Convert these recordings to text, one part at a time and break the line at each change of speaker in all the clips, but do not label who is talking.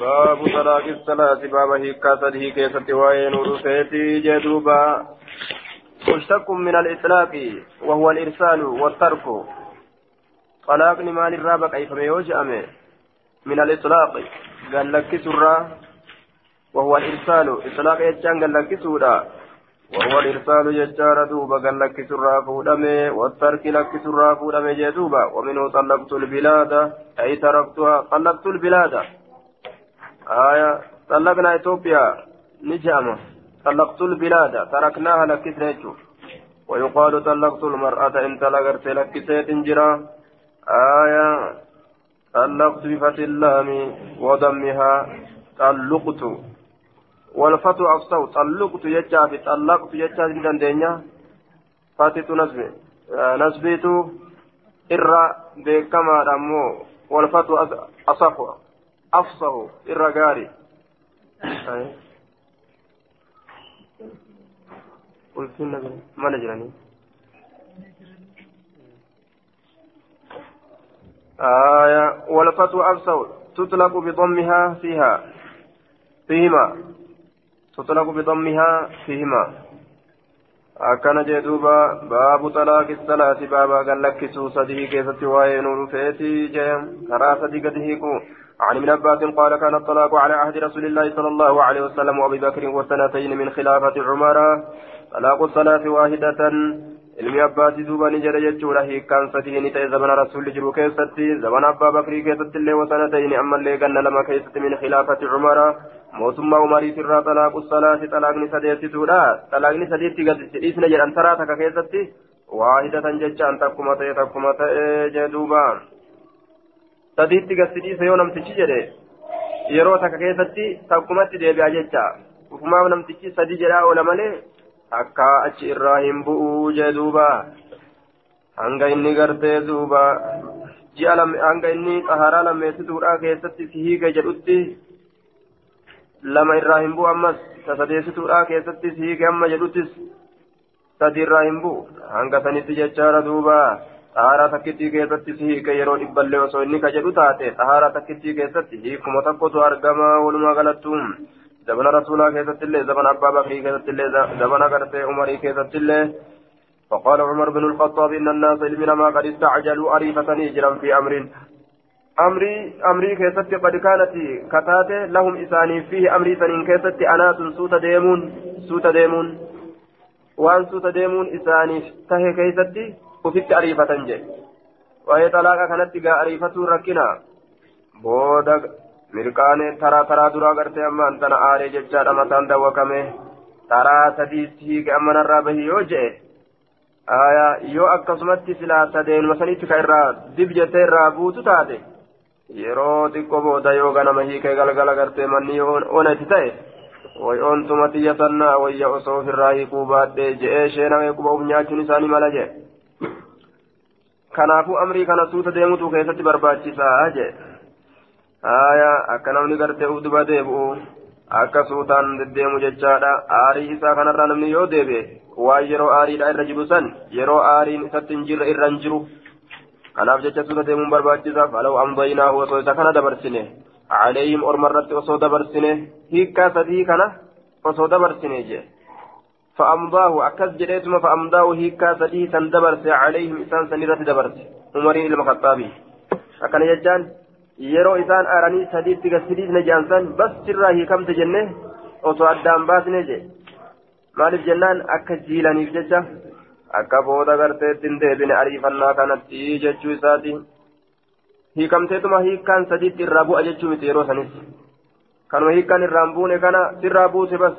باب طلاق الثلاث باب هيكا سده كيست وين ورثيتي جدوبا مشتق من الإطلاق وهو الإرسال والترك طلاق مال الرابع كيف يوجأ من الإطلاق قال لك سرة وهو الإرسال إطلاق يجان قال لك سورة وهو الإرسال يجار دوبا قال لك سرة فودمي والترك لك سرة فودمي جدوبا ومنه طلقت البلاد أي تركتها طلقت البلاد آية طلقنا إثيوبيا نجامة طلقت البلاد تركناها لك سنجو ويقال طلقت المرأة إن طلقت لك سيتنجرا آية طلقت بفتح اللام وضمها طلقت. والفتو أفصو طلقت يجا في طلقت يجا في دندنيا فاتت نسبي نسبيت إرى بكما رمو والفتو أصف أفصه إرى غاري قل في النبي ما نجرني آية والفتو أفصو تطلق بضمها فيها فيهما تطلق بضمها فيهما baabu talaaqi salaati baabaa gallakkisuu sadii keessatti waa'ee nu dhufeeti jee karaa sadii gadi hiiku عن ابن عباس قال كان الطلاق على عهد رسول الله صلى الله عليه وسلم وابي بكر وسنتين من خلافه عمر طلاق ni jedhe jechuudha hiikkaan sadii ni ta'e zabana rasuulli jiru keessatti zabana abbaa bakrii keessatti illee wasana ta'ini ammallee ganna lama keessatti min khilaafati cumara mootummaa umariit irraa xalaaqu salaati xalaaqni sadeessituudha xalaaqni sadiitti gaditti dhiisne jedhan taraa takka keessatti waahidatan jechaan takkuma ta'e takkuma ta'e jee duuba sadiitti gadi dhiise yoo namtichi jedhe yeroo takka keessatti takkumatti deebi'a jecha. Ufumaaf namtichi sadii jedhaa oola malee akka achi irraa hin bu'uu jee duuba. Hanga inni gartee duuba. Ji'a hanga inni xaharaa lammeessituudha keessatti si hiike jedhutti lama irraa hin bu'u ammas. Ta sadeessituudha keessatti si hiike amma jedhuttis sadi irraa hin bu'u. Hanga sanitti jechaadha duuba xaharaa takkittii keessatti si hiike yeroo dhibballee osoo inni ka jedhu taate xaharaa takkittii keessatti hiikuma tokkotu argama walumaa كيست الله زمن أبا بكر كيست الله زمن قرتي عمر كيست الله فقال عمر بن الخطاب إن الناس إنما قد استعجلوا أريفة نجرا في أمر أمري أمري كيست قد كانت كتاتي لهم إساني فيه أمري سنين كيست أناس سوت ديمون سوت ديمون وأن سوت ديمون إساني تهي كيست وفت أريفة جي وهي طلاقة كانت أريفة ركنا بودك mirqaane taraa taraa duraa gartee ammaan tana aaree jechaadha mataan dawwakame taraa sadiitti hiike ammanarraa bahi yoo aayaa yoo akkasumatti silaa sadeenuma sanitti ka irraa dib jettee irraa buutu taate yeroo xiqqoo booda yoo ganama hiikee galgala gartee manni onati ta'e way oontuma xiyya sannaa wayya osoo ofirraa hiikuu baadhee je'ee sheenamee quba uf nyaachuun isaanii mala jee kanaafuu amrii kana suuta deemutu keessatti barbaachisaa jee aya akka namni gartee uduba deebi'u akka suutaan deddeemu jechaadha aarii isaa kanarraa namni yoo deebi'e waan yeroo aariidha irra jiru san yeroo aariin isatti hin jirre irra hin jiru kanaaf jecha suuta deemuun barbaachisaaf alaw ambaynaahu osoo isa kana dabarsine عليهم أرمرت أصود برسنه هيكا سدي كان أصود برسنه جي فأمضاه أكز جريتما فأمضاه هيكا سدي سندبرس عليهم إنسان سنيرة دبرس عمري المخطابي أكن يجان yeroo isaan aaranii sadiitti gassidiisne jaansan bas sirraa hiikamte jenne osoo addaan baasne je maaliif jennaan akka jiilaniif jecha akka booda garteetti hin deebine ariifannaa kanatti jechuu isaati hiikamteetuma hiikkaan sadiitti irraa bu'a jechuu miti yeroo sanis kanuma hiikkaan irraan buune kana sirraa buuse bas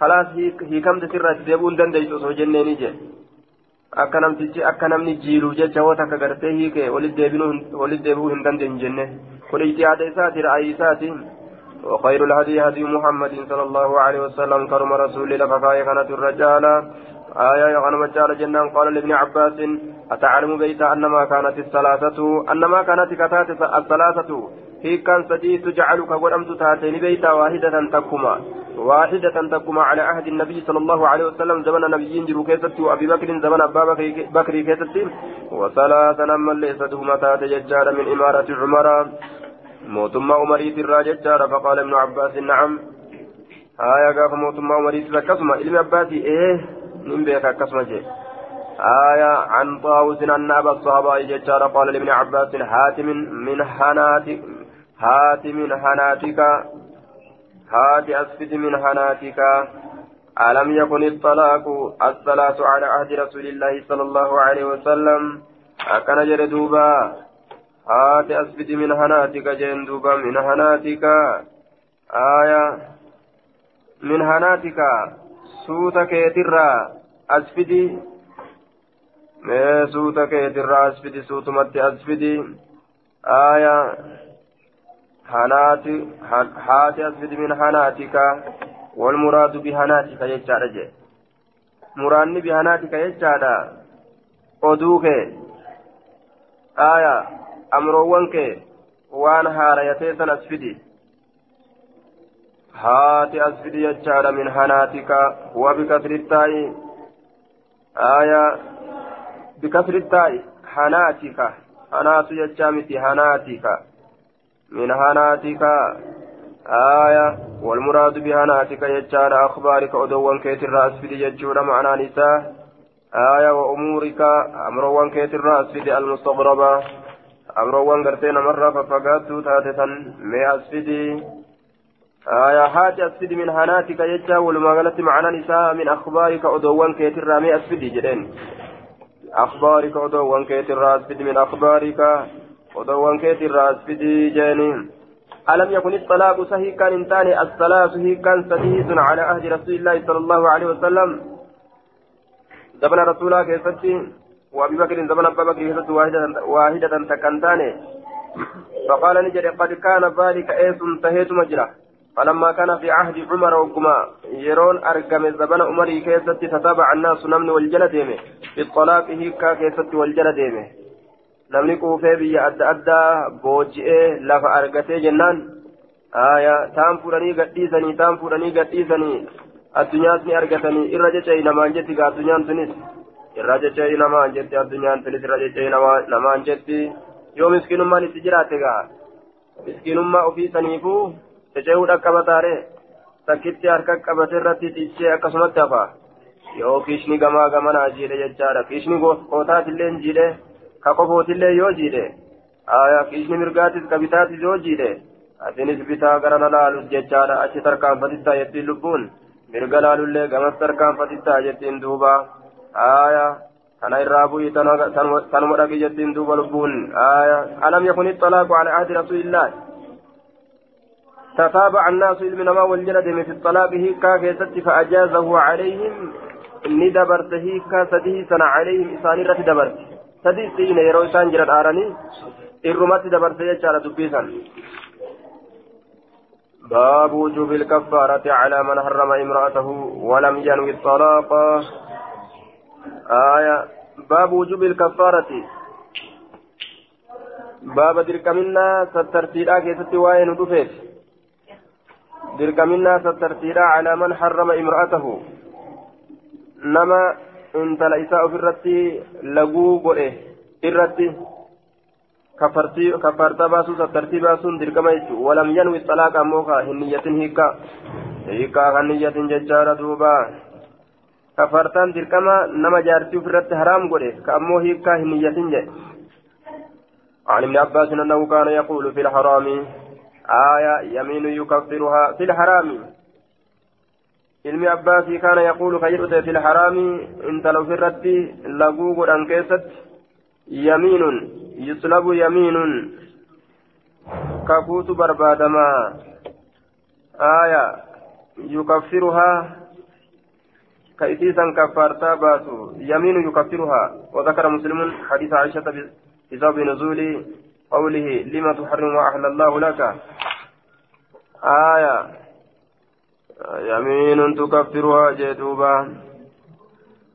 sirraa itti deebi'uu hin dandeessu osoo jenneeni je akka namtichi akka namni jiiluuf jecha hoo takka gartee hiike walitti deebi'uu hin dandeenye jenne kun ijtihaada isaati ra'ayi isaati وخير الهدي هدي محمد صلى الله عليه وسلم كرم رسول لفقايا كانت الرجال آية يغنى مجال جنان قال لابن عباس أتعلم بيت أنما كانت الثلاثة أنما كانت كتات الثلاثة هي كان سدي تجعل كقدمت تاتين بيتا واحدة تكما واحدة تكما على عهد النبي صلى الله عليه وسلم زمن نبيين جرو كيست وأبي بكر زمن أبا بكر كيست وثلاثا من ليس دهما تات من إمارة عمر موتما عمري الراجل فقال ابن عباس نعم آية قاف موتما عمري تكسما علم عباسي إيه من بيك جي آية عن طاووس أن أبا الصحابة ججار قال لابن عباس هات من حناتك هات من حناتك هات أسفد من حناتك ألم يكن الطلاق الثلاث على عهد رسول الله صلى الله عليه وسلم أكن جردوبا هات أسفد من حناتك جندوبا من حناتك آية من حناتك سوتك يترى أسفدي mee suuta keetirraa asfidi suutumatti asfidi haati asfidi min hanaatika walmuraadu bihanaatika jechaadha jee muraanni bihanaatika jechaadha oduu kee aya amroowwan kee waan haarayatee san asfidi haati asfidi jechaadha min hanaatika wa bikasrittaa'i aya بكسر التاء حناتك حنات يجامتي حناتك من حناتك آية والمراد بحناتك يجار أخبارك أدوان كيت الرأس في يجور معنى نساء آية وأمورك أمروان كيت الرأس في المستغربة أمروان قرتين مرة ففقدت تاتة مي أسفدي آية حاجة أسفدي من حناتك يجا ولما قالت معنى نساء من أخبارك أدوان كيت الرامي أسفدي جدين أخبارك ودوان كيت الرأس بدي من أخبارك. ودوان كيت الراس بدي جانين ألم يكن الطلاق صحيحا إنتاني الصلاة صحيحا سديد على عهد رسول الله صلى الله عليه وسلم زمن رسول الله كيفتي وأبي بكر زمن أبا بكر كيفتي واحدة, واحدة تكنتاني فقال نجد قد كان ذلك إيس انتهيت مجرى فلما كان في عهد عمر وكما يرون أرقم الزبن عمري كيست تتابع الناس نمن والجلد في الطلاق هيكا كيست والجلد namni quufee biyya adda addaa booji'ee lafa argatee jennaan taan fuudhanii gadhiisanii taan fuudhanii gadhiisanii addunyaas ni argatanii irra jecha'ii namaan jetti gaa addunyaan tunis irra jecha'ii namaan jetti addunyaan tunis irra jecha'ii namaan jetti yoo miskiinummaan itti jiraatte gaa miskiinummaa ofii saniifuu cecehuu dhaqqabataare takkitti harka qabate irratti cichee akkasumatti hafa yoo kiishni gamaa gamanaa jiidhe jechaadha kiishni kootaatillee jiidhe ka qofootillee yoo jiidhe kiishni mirgaatis ka bitaatis yoo jiidhe atinis bitaa gara na laalus jechaadha achi tarkaanfatittaa jettiin lubbuun mirga laalullee gamas tarkaanfatittaa jettiin duuba aya kana irraa bu'ii tanuma dhaqi jettiin duuba lubbuun aya alam yakun ittalaaqu ala ahdi rasuulillaahi تتابع الناس المنما والجلد في الطلاق هيكا كيست فأجازه عليهم إني دبرت هيكا سديه سنة عليهم إساني رت دبرت سديه سين يرو إسان جرد آراني إرمت دبرت يجعل دبيسا باب وجوب الكفارة على من حرم امرأته ولم ينوي الطلاق آية باب وجوب الكفارة باب درك منا سترتيلا كيست وين دفيت درقمنا سترتيرا على من حرم امرأته نما انت ليس في الرتي لغو قره الرتي كفرتي كفرت باسو سترتي باسو درقما ولم ينوي الطلاق موكا هنية هيكا هيكا هنية ججارة دوبا كفرتان درقما نما جارتي في الرتي حرام قره كأمو هيكا هنية جي عن ابن عباس انه كان يقول في الحرام آية يمين يكفرها في الحرام علم عباسي كان يقول خير في الحرام انت لو فرت لقوق انكست يمين يطلب يمين كفوت بربادما آية يكفرها كيسيسا كفارتا باسو يمين يكفرها وذكر مسلم حديث عائشة بسبب نزول قوله لما تحرم ما أحل الله لك آية يمين تكفرها جدوبا.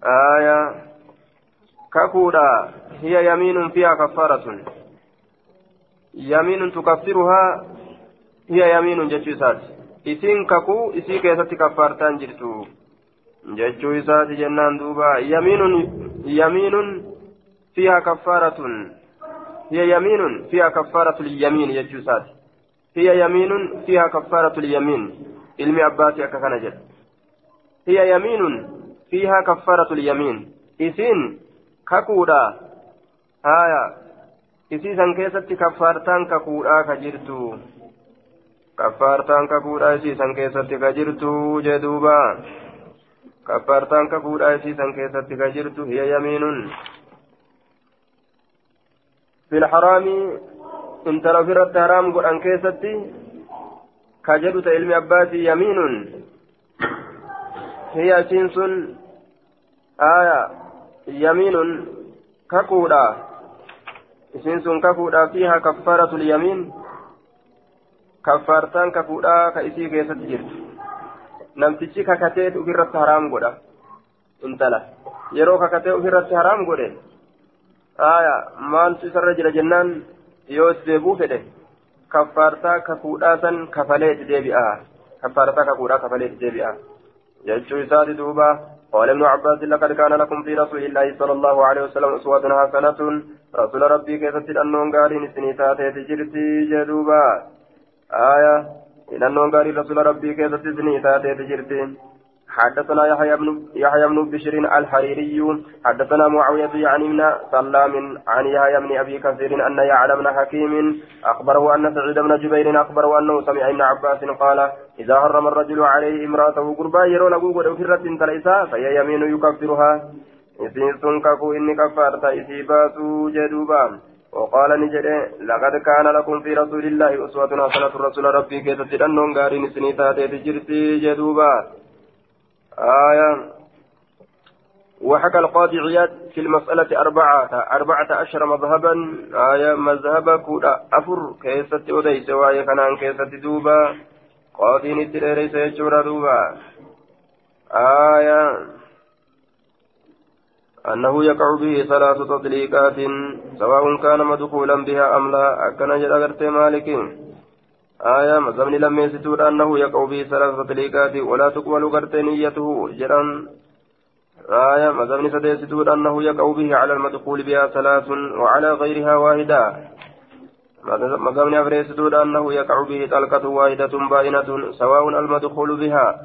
آية. ككودا. هي يمين فيها كفارة. يمين تكفرها. هي يمين جتشيسات kakuu isii keessatti kaffaartaan jirtu jechuu isaati jennaan duuba yamiinun yamiinun fiiha kaffaaratun هي يمين فيها كفارة اليمين يجوسات هي يمين فيها كفارة اليمين. علمي أباتي أكا جد هي يمين فيها كفارة اليمين إسين ككودا هايا إسيسا كيست كفارتان ككودا كجرتو كفارتان ككودا إسيسا كيست كجرتو جدوبا كفارتان ككودا إسيسا كيست كجرتو هي يمين في الحرام انت لو فرت حرام قل أن كيستي كجدت علم أباتي يمين هي سنس آية يمين ككودا سنس ككودا فيها كفارة اليمين كفارتان ككودا كإسي كيستي جرت namtichi kakateet ofirratti haraam godha intala yeroo kakatee ofirratti haraam godhe aya maaltu isarra jira jennaan yoo itti deebuu fedhe kaffaartaa kakuudhaa san kafalee itti deebi'a. Kaffaartaa kakuudhaa kafalee itti deebi'a. Jechuu isaati duuba قال ابن عباس لقد كان لكم في رسول الله صلى الله عليه وسلم أسوة حسنة رسول ربي كيف تدأنون قارين سنيتات تجرتي جدوبا آية إن أنون قارين رسول ربي كيف تسنيتات تجرتي حدثنا يحيى بن يحيى بن بشير الحريري حدثنا معاوية يعني من سلام عن يحيى بن أبي كثير أن يعلى بن حكيم أخبره أن سعيد بن جبير أخبره أنه سمع ابن عباس قال إذا حرم الرجل عليه امرأته قربا يرون أبو فرة تليسا فهي يمين يكفرها. إذن سنككو إني كفرت إسيبات جدوبا. وقال نجري لقد كان لكم في رسول الله أسوة حسنة رسول ربي كيف تدنون غارين سنيتات تجرتي جدوبا. آية. وحكى القاضي عياد في المسألة أربعة أربعة عشر مذهبا. آية مذهب كودا أفر. كيسة أديس وآية كان كيسة دوبا. قاضي نتريري سيجور دوبا. آية. أنه يقع به ثلاث تطليقات سواء كان مدخولا بها أم لا. أكن جل مالك آية مزمن لم يستود أنه يقع به ثلاثة تليقات ولا تقبل قرت نيته جرا. آية مزمن سديستود أنه يقع به على المدخول بها ثلاث وعلى غيرها واحدة. مزمن أفريستود أنه يقع به طلقة واحدة باينة سواء المدخول بها.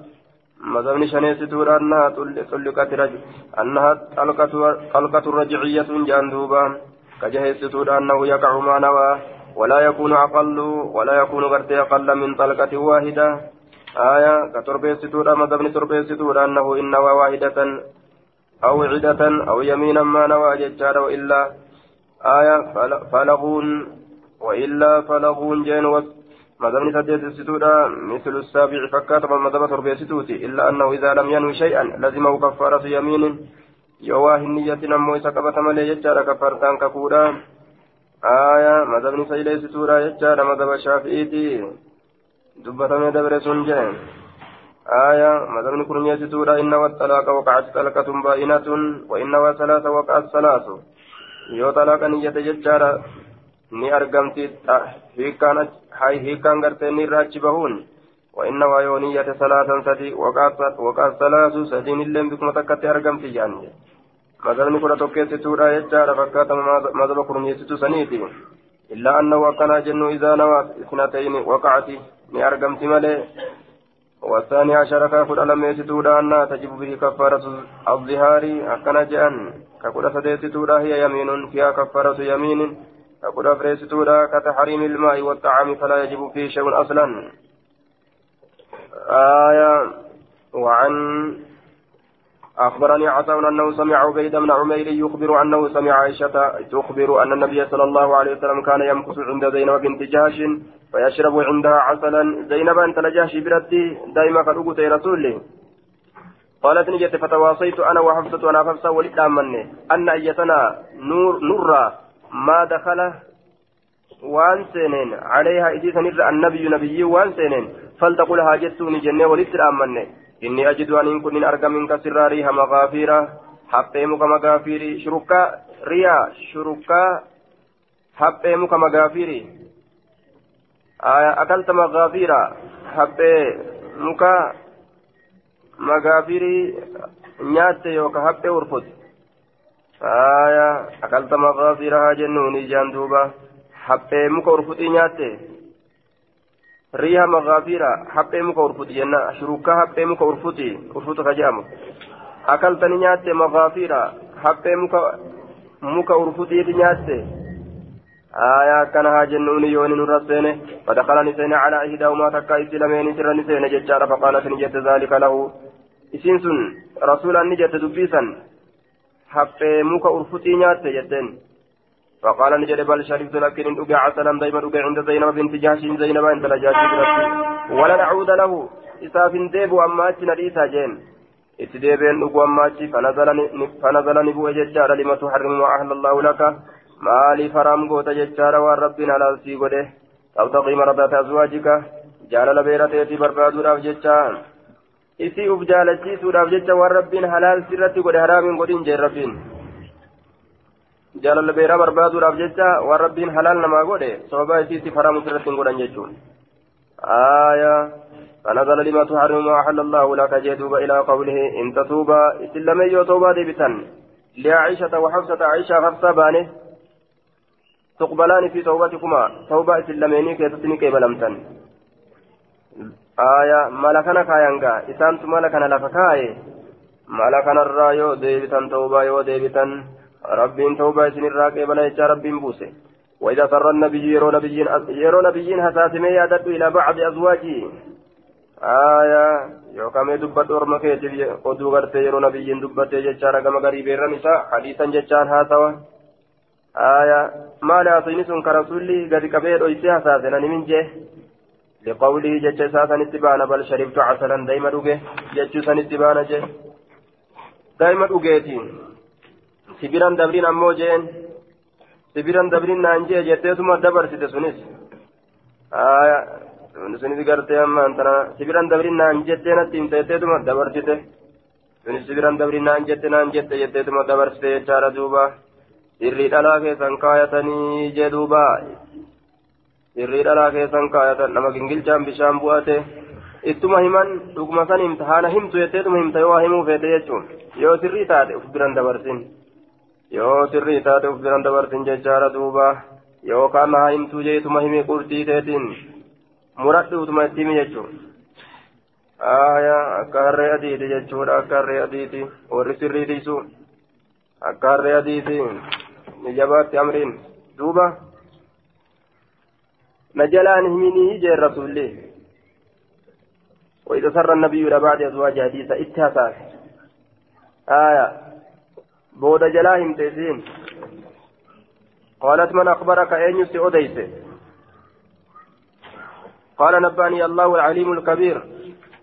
مزمن شنيستود أنها طلقت رجل أنها طلقة طلقة رجعية جاندوبا كجهستود أنه يقع ما نوى. ولا يكون أقل ولا يكون غرتي أقل من طلقة واحدة. آية كتربيستور أما ضمن تربيستور أنه إن واحدة أو عدة أو يمينا ما نوى ججار وإلا. آية فلغون وإلا فلغون جين سديت الستودة مثل السابع فكات مدبن تربيستوتي إلا أنه إذا لم ينوي شيئا لزمه كفارة يمين. يواه النية نمو سكبت ملي ججار كفارتان ككودا آية مذهبني سيلي ستورا يجار مذهب الشافعيتي دبتم دبر سنجين آية مذهبني كرنية ستورا إن والطلاق وقعت طلقة بائنة وإن وثلاثة وقعت ثلاث yoo talaqa niyyate jechaadha ni argamti hiikkaan hiikkaan gartee ni irraa achi bahuun وإن ويو نية ثلاثا سدي وقعت ثلاث سدين اللين بكم تكتي أرقمتي يعني مذهبni kudha tokkeessituudha jechaadha. Fakkaatama madhaba kurmeessitu saniiti. Illaa annahu akkanaa jennu idaa nawaat isnatayni waqacati ni argamti malee والثاني عشر كافر ألم يسدودا أنها تجب به كفارة الظهار أكنا جأن كقول سديستودا هي يمين فيها كفارة يمين كقول فريستودا كتحريم الماء والطعام فلا يجب فيه شيء أصلا آية وعن أخبرني عطاء أنه سمع عبيد بن عمير يخبر أنه سمع عائشة تخبر أن النبي صلى الله عليه وسلم كان يمكث عند زينب بنت جهش فيشرب عندها عسلا. زينب أنت لجهش بردي دائما قد أقوت رسولي قالت نجت فتواصيت أنا وحفصة وأنا حفصة ولد أن أيتنا نور نرى ما دخل وان سنين. عليها إذ النبي نبي وان سنين. فلتقل هاجتوني جنة ولد إني أجد أن كن أرقى منك سراريها مغافيرا. حقي مك مغافيري. شركا ريا. شركا حقي مك مغافيري. آية أكلت مغافيرا. حقي مك مغافيري. نيات يوكا حقي ورفض. آية أكلت مغافيرا جنوني جاندوبا حقي مك ورفضي نيات riiha magaafiira haphee muka urfuti jenna shurukaa haphee muka urfuti urfutu ka jedhamu akaltani nyaatte magaafiira haphee muka muka urfutiiti nyaatte آية كان هاجن يوني نور السنة فدخل نسين على إحداهما تكا إسلامين سر نسين ججار فقالت نجت ذلك له إسين سن رسولا نجت دبيسا حقي موكا أرفتي نيات جتين فقال نجد بل شربت لكن أقع عسلا دائما أقع عند زينب بنت جهش زينب أنت لجاشي ولا نعود له إساف ديب أما أتنا لإسا جين إتديبين أقوى أما فنزل نبوء ججار لما تحرم ما أهل الله لك haraam goota jechaadha waan rabbiin halaalsii godhe tabtaqii mardata azwaajika jaalala beerateetii barbaaduudhaaf jecha isii uf jaalachiisuudhaaf jecha waan rabbiin halaalsi irratti godhe haraamiin godhin jeen rabbiin jaalala beeraa barbaaduudhaaf jecha waan rabbiin halaal namaa godhe sababa isiitiif haraamus irratti hin godhan jechuun aayaa فنزل لما تحرم ما أحل الله لك جدوب إلى قوله إن تتوبا إسلام يوتوبا ديبتا لعائشة وحفصة عائشة حفصة بانه تقبلان في توبتكما توبة إسلاميني كيستني كيبلمتن آية ملكنا كايانغا إسانت ملكنا لفكاي ملكنا الرايو ديبتن توبة يو ديبتن ربين توبة إسن الراك إبلا يجا ربين بوسي. وإذا سر النبي يرو نبيين يرو نبيين حساسمي يادت إلى بعض أزواجه. آية يوكامي دبت أورما كيتي قدو غرتي يرو نبيين دبت ججارة كما غريبين رمسا حديثا ججان هاتوا. آية ما لا تنسون كرسولي قد كبير ويسيها ساسنا من جه لقوله جج ساسا اتبانا بل شربت عسلا دايما دوجه جج سن اتبانا جه. دايما دوجيتي سبيران دبرين أمو جين سبيران دبرين نانجي جتيتما دبر سيتسونيس آية sunis gartee amma antana sibiran dabrin naan jettee natti himte jetteetuma dabarsite sunis sibiran dabrin naan jette naan jette jetteetuma dabarsite jechaadha duuba sirrii dhalaa keessan kaayatanii jedhuuba sirrii dhalaa keessan kaayatan nama gingilchaan bishaan bu'ate ittuma himan dhuguma san himta haana himtu jetteetuma himta yoo himuu feete jechuun yoo sirrii taate uf biran dabarsin yoo sirrii taate uf biran dabarsin jechaadha duuba yookaan haa himtuu jeetuma himi qurxii teetiin muradhuutuma itti himi jechuun aayaa akka harree adiiti jechuudha akka harree adiiti warri sirrii dhiisu akka harree adiiti. نجبات أمرين دوبا نجلان هميني جاء الرسول لي وإذا سر النبي إلى بعد أزواج حديثة اتهاسات آية بود جلاهم تيسين قالت من أخبرك أين يسي أديس قال نباني الله العليم الكبير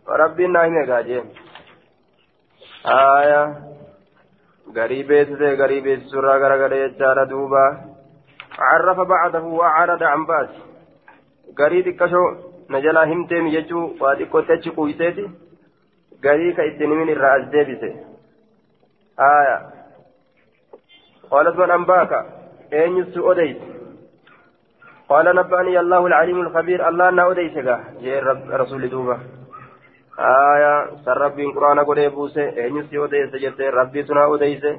ربي الناهم يقاجين آية garii beeksisee garii beeksisurraa garagalee jechaadha duuba carrafa bacdahu wacarada an baasi garii xiqqashoo na jalaa himteemi jechuu waa xiqqootti achi quuyseeti garii ka ittiin himin irraa as deebise aya قالت من أنباك أين يسو أديت قال نبأني الله العليم الخبير الله أنا أديتك جاء رسول san rabbiin quraana godhee buuse eenyus si odeesse jettee rabbii sun haa odeyse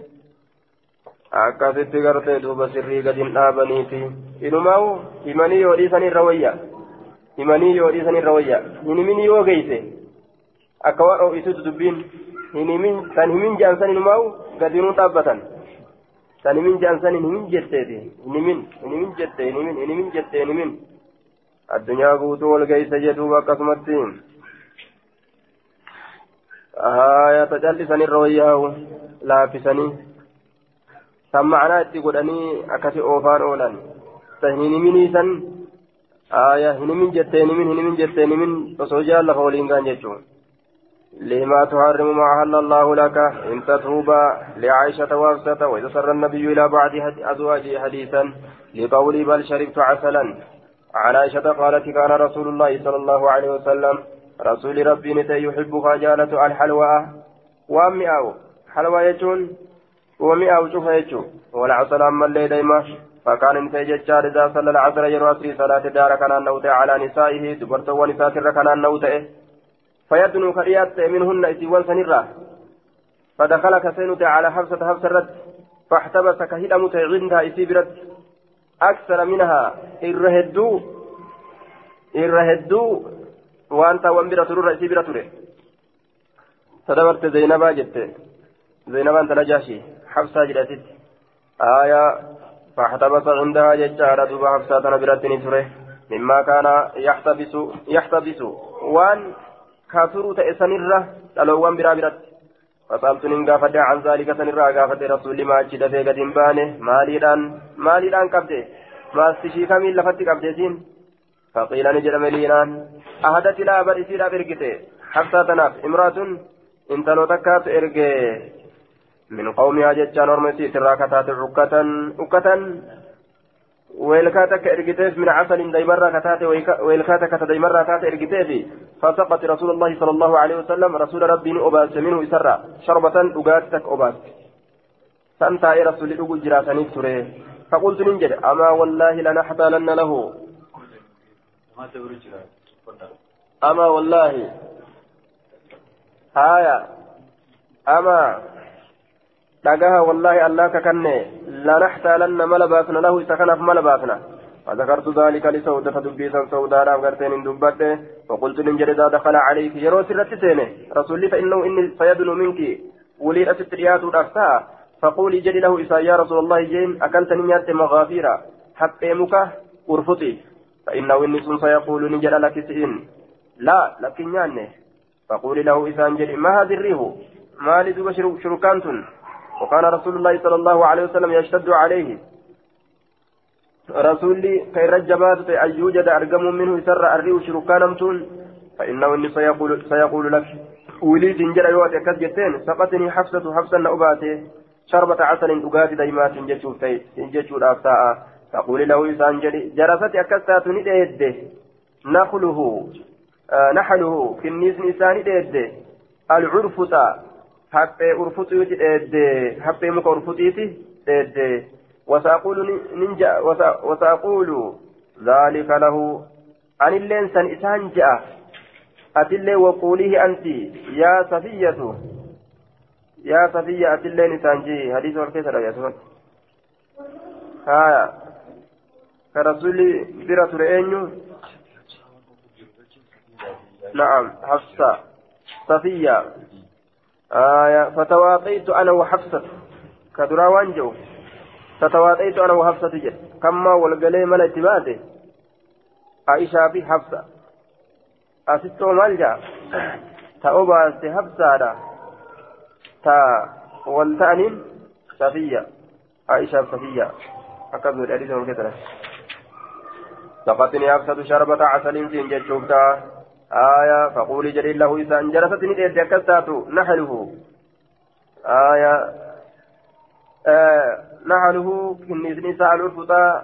akkasitti gartee duuba sirrii gadin dhaabaniiti inumaa'u himanii yoo dhiisan irra wayya himanii yoo dhiisan irra wayya hinimin yoo geeyse akka waan oo'isuutu dubbiin hinimin san himin je'ansan inumaa'u gadinuu dhaabbatan san himin je'ansan hinimin jetteeti hinimin hinimin jette hinimin hinimin jette hinimin addunyaa guutuu wal geeyse jedhuuba akkasumatti آية تجلسني الروياه لافسني ثم معنى اتقودني أكسي أوفان أولا تهنيني مني سن آية هني من جتين من هني من جتين من وسوجا الله قولين كان يجون لما تحرم ما أحل الله لك إن تتوبا لعائشة وأفسة وإذا سر النبي إلى بعد أزواجه حديثا لقولي بل شربت عسلا. عن عائشة قالت كان رسول الله صلى الله عليه وسلم رسول ربي نتا يحب خجالة الحلوى. ومئة. حلوى يجون. ومئة شوف يجون. والعسل أما الليل ديما فكان نتا يجار إذا صلى العصر يروى صلاة دار كان النوت على نسائه. دبرت ونساء كان النوت فيدنو كريات منهن إسوان سنرا فدخل كسينت على حفصة حفصة الرد. فاحتبس كهيدا متعندها إسيبرت أكثر منها. إرهدو. taawwan bira tururra isii bira ture sadabarte zaynabaa jette zaynabaan tana jaashi habsaa jedhasitti aayaa فاحتبس عندها ججارة دوبا حفصة نبرتني تره مما كان يحتبس يحتبس. وان كافر تأسنره تلوان برا برت فسألت ننقافة عن ذلك سنرى قافة رسول ما أجد في قد بانه ماليدان ماليدان قبده ما استشي كمين لفتي قبدتين فقيل نجد ملينان أهدت لا برسي لا برقته حفصة تناف امرأة انت لو تكات ارقه من قومها جتان ورمسي تراكتات عكة ويلكاتك ارقتيف من عسل ديمرة كتات ويلكاتك تديمرة كات ارقتيف فسقط رسول الله صلى الله عليه وسلم رسول ربي أباس منه إسرى شربة أقاتك أباس. فأنت يا رسول الله جراتني تري فقلت ننجد أما والله لنحتالن له. أما والله. هايا. أما dhagaha wallahi allah kakanne lanaxtaalanna mala baasna lahu isa kanaaf mala baasna فذكرت ذلك لسودة دبيسا سوداء غرتين دبت وقلت من جرد دخل عليك يرو سرت سينه رسول فإنه إني سيدن منك ولي أستريات الأفتاء فقولي جري له إسا يا رسول الله جين أكلت نيات مغافيرا حتى مكة أرفطي فإنه إني سيقول نجل لك سئين لا لكن يعني فقولي له إسا جري ما هذه الريح ما لدوب شركانتن وكان رسول الله صلى الله عليه وسلم يشتد عليه. رسولي كي رجبات أن يوجد أرقم منه سر الريو شركان أمتون فإنه إني سيقول, سيقول لك ولي جنجر يوات أكد سقطني حفصة حفصة نأباتي شربة عسل أقاتي دايمات جتشو الأفتاء تقول له إسان جري جرست أكستات ندئد نخله آه نحله في النيس نسان ندئد العرفة haphee urfuxiiti dheedde haphee muka urfuxiiti dheedde wasaaqulu ninja wasaaqulu zaalika lahu anilleen san isaan je'a atillee waquulihi anti yaa safiyyatu yaa safiyya atilleen isaan jee hadiisa wal keessa dhageessuman haya ka rasuli bira ture eenyu na'am hafsa safiyya آية فتواطيت أنا وحفصة. كدرا وانجو فتواطيت أنا وحفصة جد. كما والقلي ملا عائشة في حفصة. أستو ملجا تأوبا حفصة تا والتأنين صفية. عائشة صفية. أكبر الأديث من كترة سقطني حفصة شربة عسل سنجد شوفتا آية فقولي جليل له إذا أنجلست نديت كستاتو نحله آية آه نحله كنيسني سأل الفتا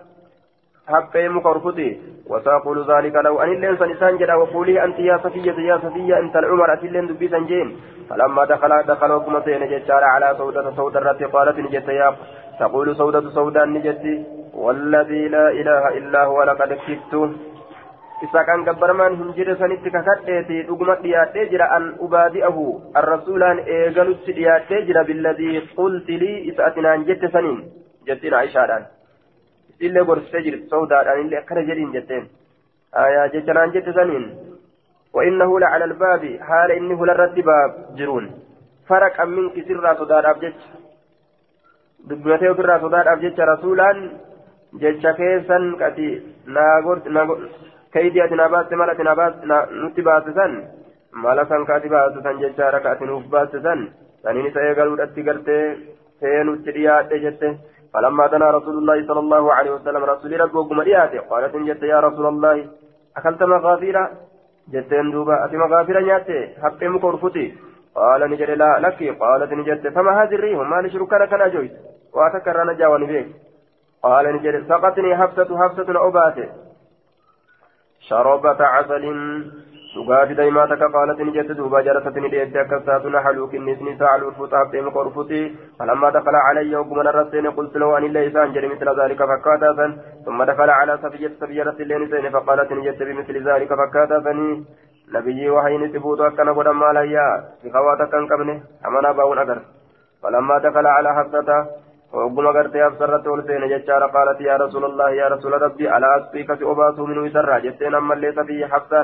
حقي مقرفتي وسأقول ذلك لو أن اللين سنسان جدا وقولي أنت يا صفية يا صفية أنت العمر أتلين دبي سنجين. فلما دخل دخل وكما سين جتار على سودة سودة التي قالت نجت يا تقول سودة سودة نجت والذي لا إله إلا هو لقد كدت. isa kan gabbaramaan hin jirre sanitti kakadheeti dhuguma dhiyaadhee jira an ubaadi'ahu arrasuulaan eegalutti dhiyaadhee jira billadii qulti lii isa atinaan jette saniin jettiin aishaadhaan illee gorsitee jirti sawdaadhaan illee akkana jedhiin jetteen ayaa jechanaan jette saniin وإنه لعلى الباب حال إنه لرد باب جرون فرقا منك سرا صدار أبجج دبنته برا صدار أبجج رسولا جج كيسا كتي ناغور كيدي أتنا باس مال أتنا باس نتي باسسن مال سن كاتي باسسن ججارة كاتي نوف باسسن سنين سيقل ودتي قلتي سين وتريات جته فلما دنا رسول الله صلى الله عليه وسلم رسول ربه قم قالت جت يا رسول الله أكلت مغافيرا؟ جتين دوبا أتي مغافيرا نياتي. حقي مكورفتي قال نجد لا لك. قالت نجد فما هذه الريح؟ ما لشركنا كان جويت. وأتكرر نجاوني بك قال نجد سقطني حفصة حفصة أباتي. شربة عسل akkasaatu naxaluu kinnisni sa'aluu fuuxaaf deemu qorfuti falammaa dakala calayya ogguma narra seene qultu lahu anillee isaan jedhe misla zaalika fakkaataa san summa dakala calaa safiyyati safiyyarratti illee ni seene faqaalatini jette bimisli zaalika fakkaataa sanii nabiyyii wahayni xibuutu akkana godhan maal hayyaa sikawaa takka hin qabne amanaa baa'uun agar falammaa dakala calaa hafsata وقم قرت يا بسرت ولسين ججار قالت يا رسول الله يا رسول ربي ألا أسقيك في أباس منه سرا جتين أما ليس فيه حبسا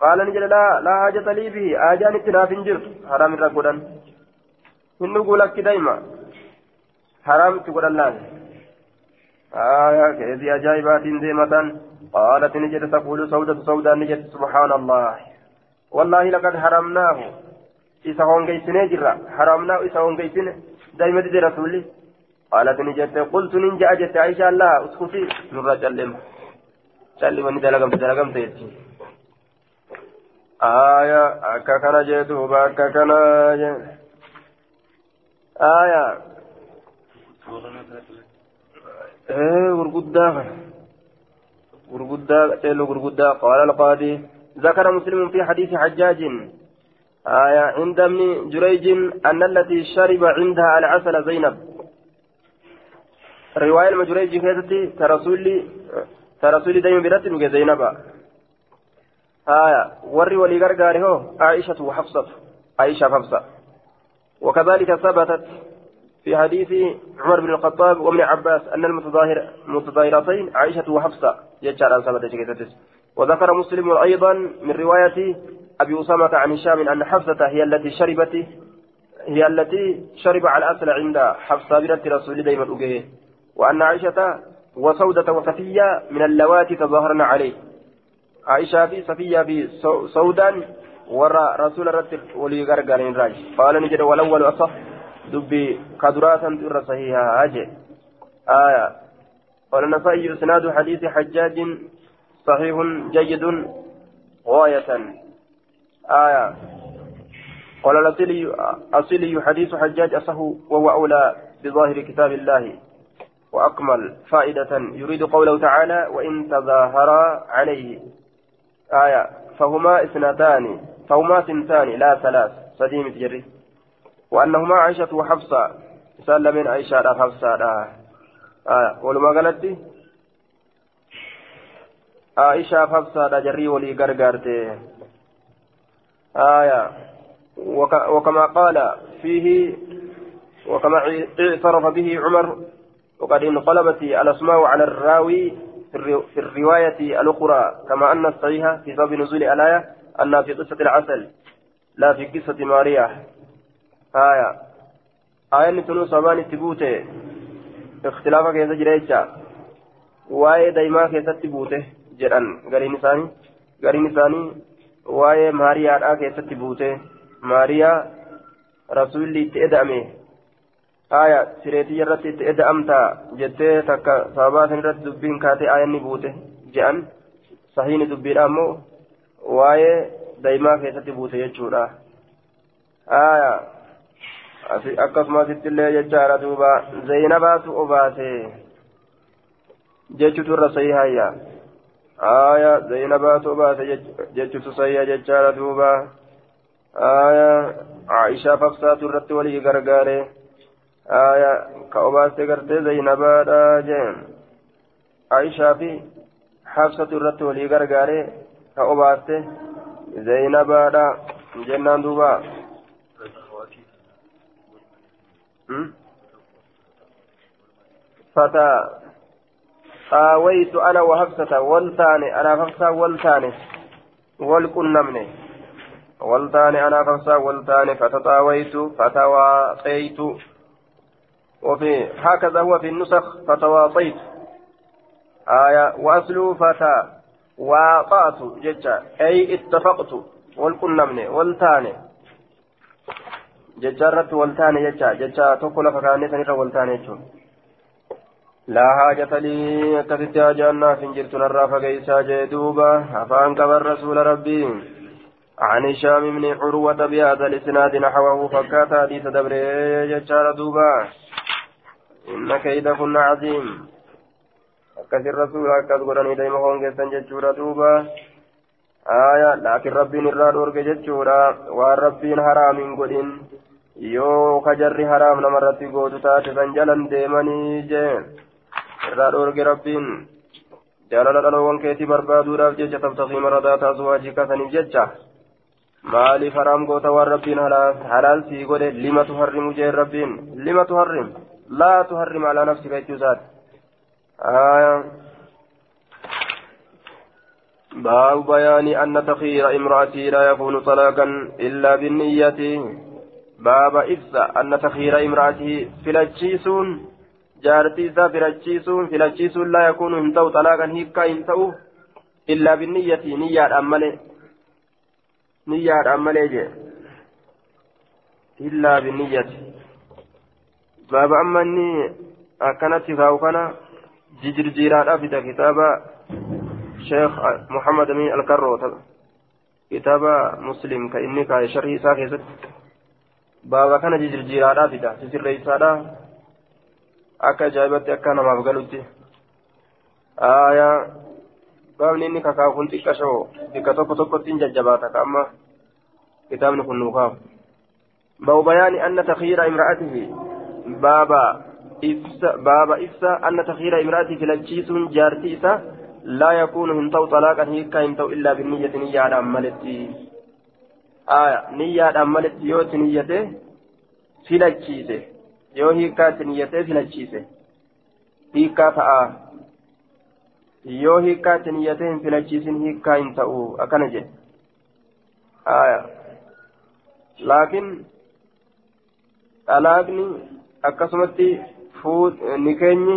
قال نجل لا لا حاجة لي به آجان اتناف جرت حرام الرقودا إنه قولك دايما حرام تقول الله آية كيدي أجايبات ديمة قالت نجد تقول سودة سودة نجد سبحان الله والله لقد حرمناه إذا هون جيسني جرا حرمناه إذا هون جيسني دائما دي رسولي قالت نجد قلت ننجا أجت عائشة الله اسكتي نرى جلم. جلم وني دلقم دلقم تيتي آية أكا كان جيتوبا أكا كان آية. إيه ورقدا ورقدا تيلو ورقدا قال القاضي ذكر مسلم في حديث حجاج. آية عند ابن جريج أن التي شرب عندها العسل زينب. رواية المجريج كيستي ترسولي ترسولي دايما برتب زينب آية وري ولي غرغاري عائشة وحفصة. عائشة وحفصة. وكذلك ثبتت في حديث عمر بن الخطاب وابن عباس أن المتظاهر المتظاهرتين عائشة وحفصة. يجعل عن ثبت وذكر مسلم أيضا من رواية أبي أسامة عن هشام أن حفصة هي التي شربت هي التي شرب على الأصل عند حفصة بنت رسول دائما أجيه وأن عائشة وسودة وصفية من اللواتي تظاهرن عليه. عائشة في صفية في سودان ورى رسول الرتب ولي غرغر راج. قال نجد والأول أصح. دبي كدراسا تر صحيحة أجي. آية. قال النسائي إسناد حديث حجاج صحيح جيد غاية. آية. قال الأصلي أصلي حديث حجاج أصح وهو أولى بظاهر كتاب الله. وأكمل فائدة يريد قوله تعالى وإن تظاهرا عليه. آية فهما اثنتان فهما ثنتان لا ثلاث. سديم تجري وأنهما عائشة وحفصة. سأل من عائشة وحفصة آه ولما قالت عائشة وحفصة جري ولي غرغرتي آية وك وكما قال فيه وكما اعترف به عمر وقد انقلبت الأسماء على الراوي في الرواية الأخرى كما أن الصحيح في باب نزول الآية أنها في قصة العسل لا في قصة ماريا. آية. آية تنو سبان تبوته. اختلافا كيسا جريتشا واي دايما كيسا تبوته جران. غرين ثاني غرين ثاني واي ماريا آ كيسا تبوته. ماريا aya sireetiyya irratti itti eda'amtaa jettee takka sababaa isin irratti dubbiin kaatee ayanni buute je'an. Sahiini dubbiidha ammoo waa'ee daa'imaa keessatti buute jechuudha. Aya akkasumas ittillee jechaadha duuba zaynabaatu obaate jechuutu irra sayihayya aya zaynabaatu obaate jechuutu sayiha jechaadha duuba. Aya aishaa fafsaatu irratti walii gargaare. Ka obaaste gartee zaynabaadha jeen aishaa fi hafsatu irratti walii gargaare ka obaaste zaynabaadha jennaan duuba فتى آويت أنا وحفصة والتاني أنا حفصة والتاني والكنمني والتاني أنا حفصة والتاني فتطاويت فتواطيت وفي هكذا هو في النسخ فتواطيت آية وأصله فتى واطأت ججا أي اتفقت والكنمني والتاني jecha tokko lafa kaanee sanirra wal taane jechuun laa haajata lii akkasitti haajaannaaf hin jirtu narraa fageessaa jee duuba afaan qaban rasuula rabbii عن هشام بن عروة بهذا الإسناد نحوه فكات حديث دبر جشار دوبا إن كيدكن عظيم أكثر الرسول أكثر قراني دائما هون جسن جشورا دوبا آية لكن ربي نرى دورك جشورا والربين حرام قدين yoo kajarri haraam namarratti gootu taate san jalan deemanii jee irraa dhoorge rabbiin jaalala dhaloowwan keetii barbaaduudhaaf jecha tabtaqii maradaa taasuu hajii kasaniif jecha maaliif haraam goota waan rabbiin halaal sii godhe limatu harrimu jeen rabbiin limatu harrim لا تحرم على نفسك الجزات آه. باب بيان أن تخير امرأتي لا يكون طلاقا إلا بالنية. باب إفسا أن تخير امرأته فلتشيسون جارتي إذا فلتشيسون فلتشيسون لا يكون هنتو طلاقا هيكا هنتو إلا بالنية. نية أمالي. نية أمالي إلا بالنية. باب أما أني أكنت فاوكنا ججر جيران أبدا كتابا شيخ محمد أمين الكرو كتابا مسلم كإني كاي شرحي ساكي بابا كان ججر جيران أبدا ججر ريسادا akka ajaa'ibatti akka namaaf galutti aayaa baabni inni kakaafu kun xiqqashoo bikka tokko tokkotti hin jajjabaata ka amma kitaabni kun nuu kaafu باب بيان أن baaba ibsa baaba ibsa anna takhiira imraatii filanchiisuun jaartii isaa laa yakuunu hin ta'u xalaaqan hiikkaa hin ta'u illaa binniyyati niyyaadhaan maletti. Aya niyyaadhaan maletti yoo itti niyyate filachiise. Yoo hiikkaa itti niyyatee filachiise. Hiikkaa yoo hiikkaa itti niyyatee hin filachiisin hiikkaa hin ta'u akkana jedhe. Aya. Laakiin akkasumatti ni keenyi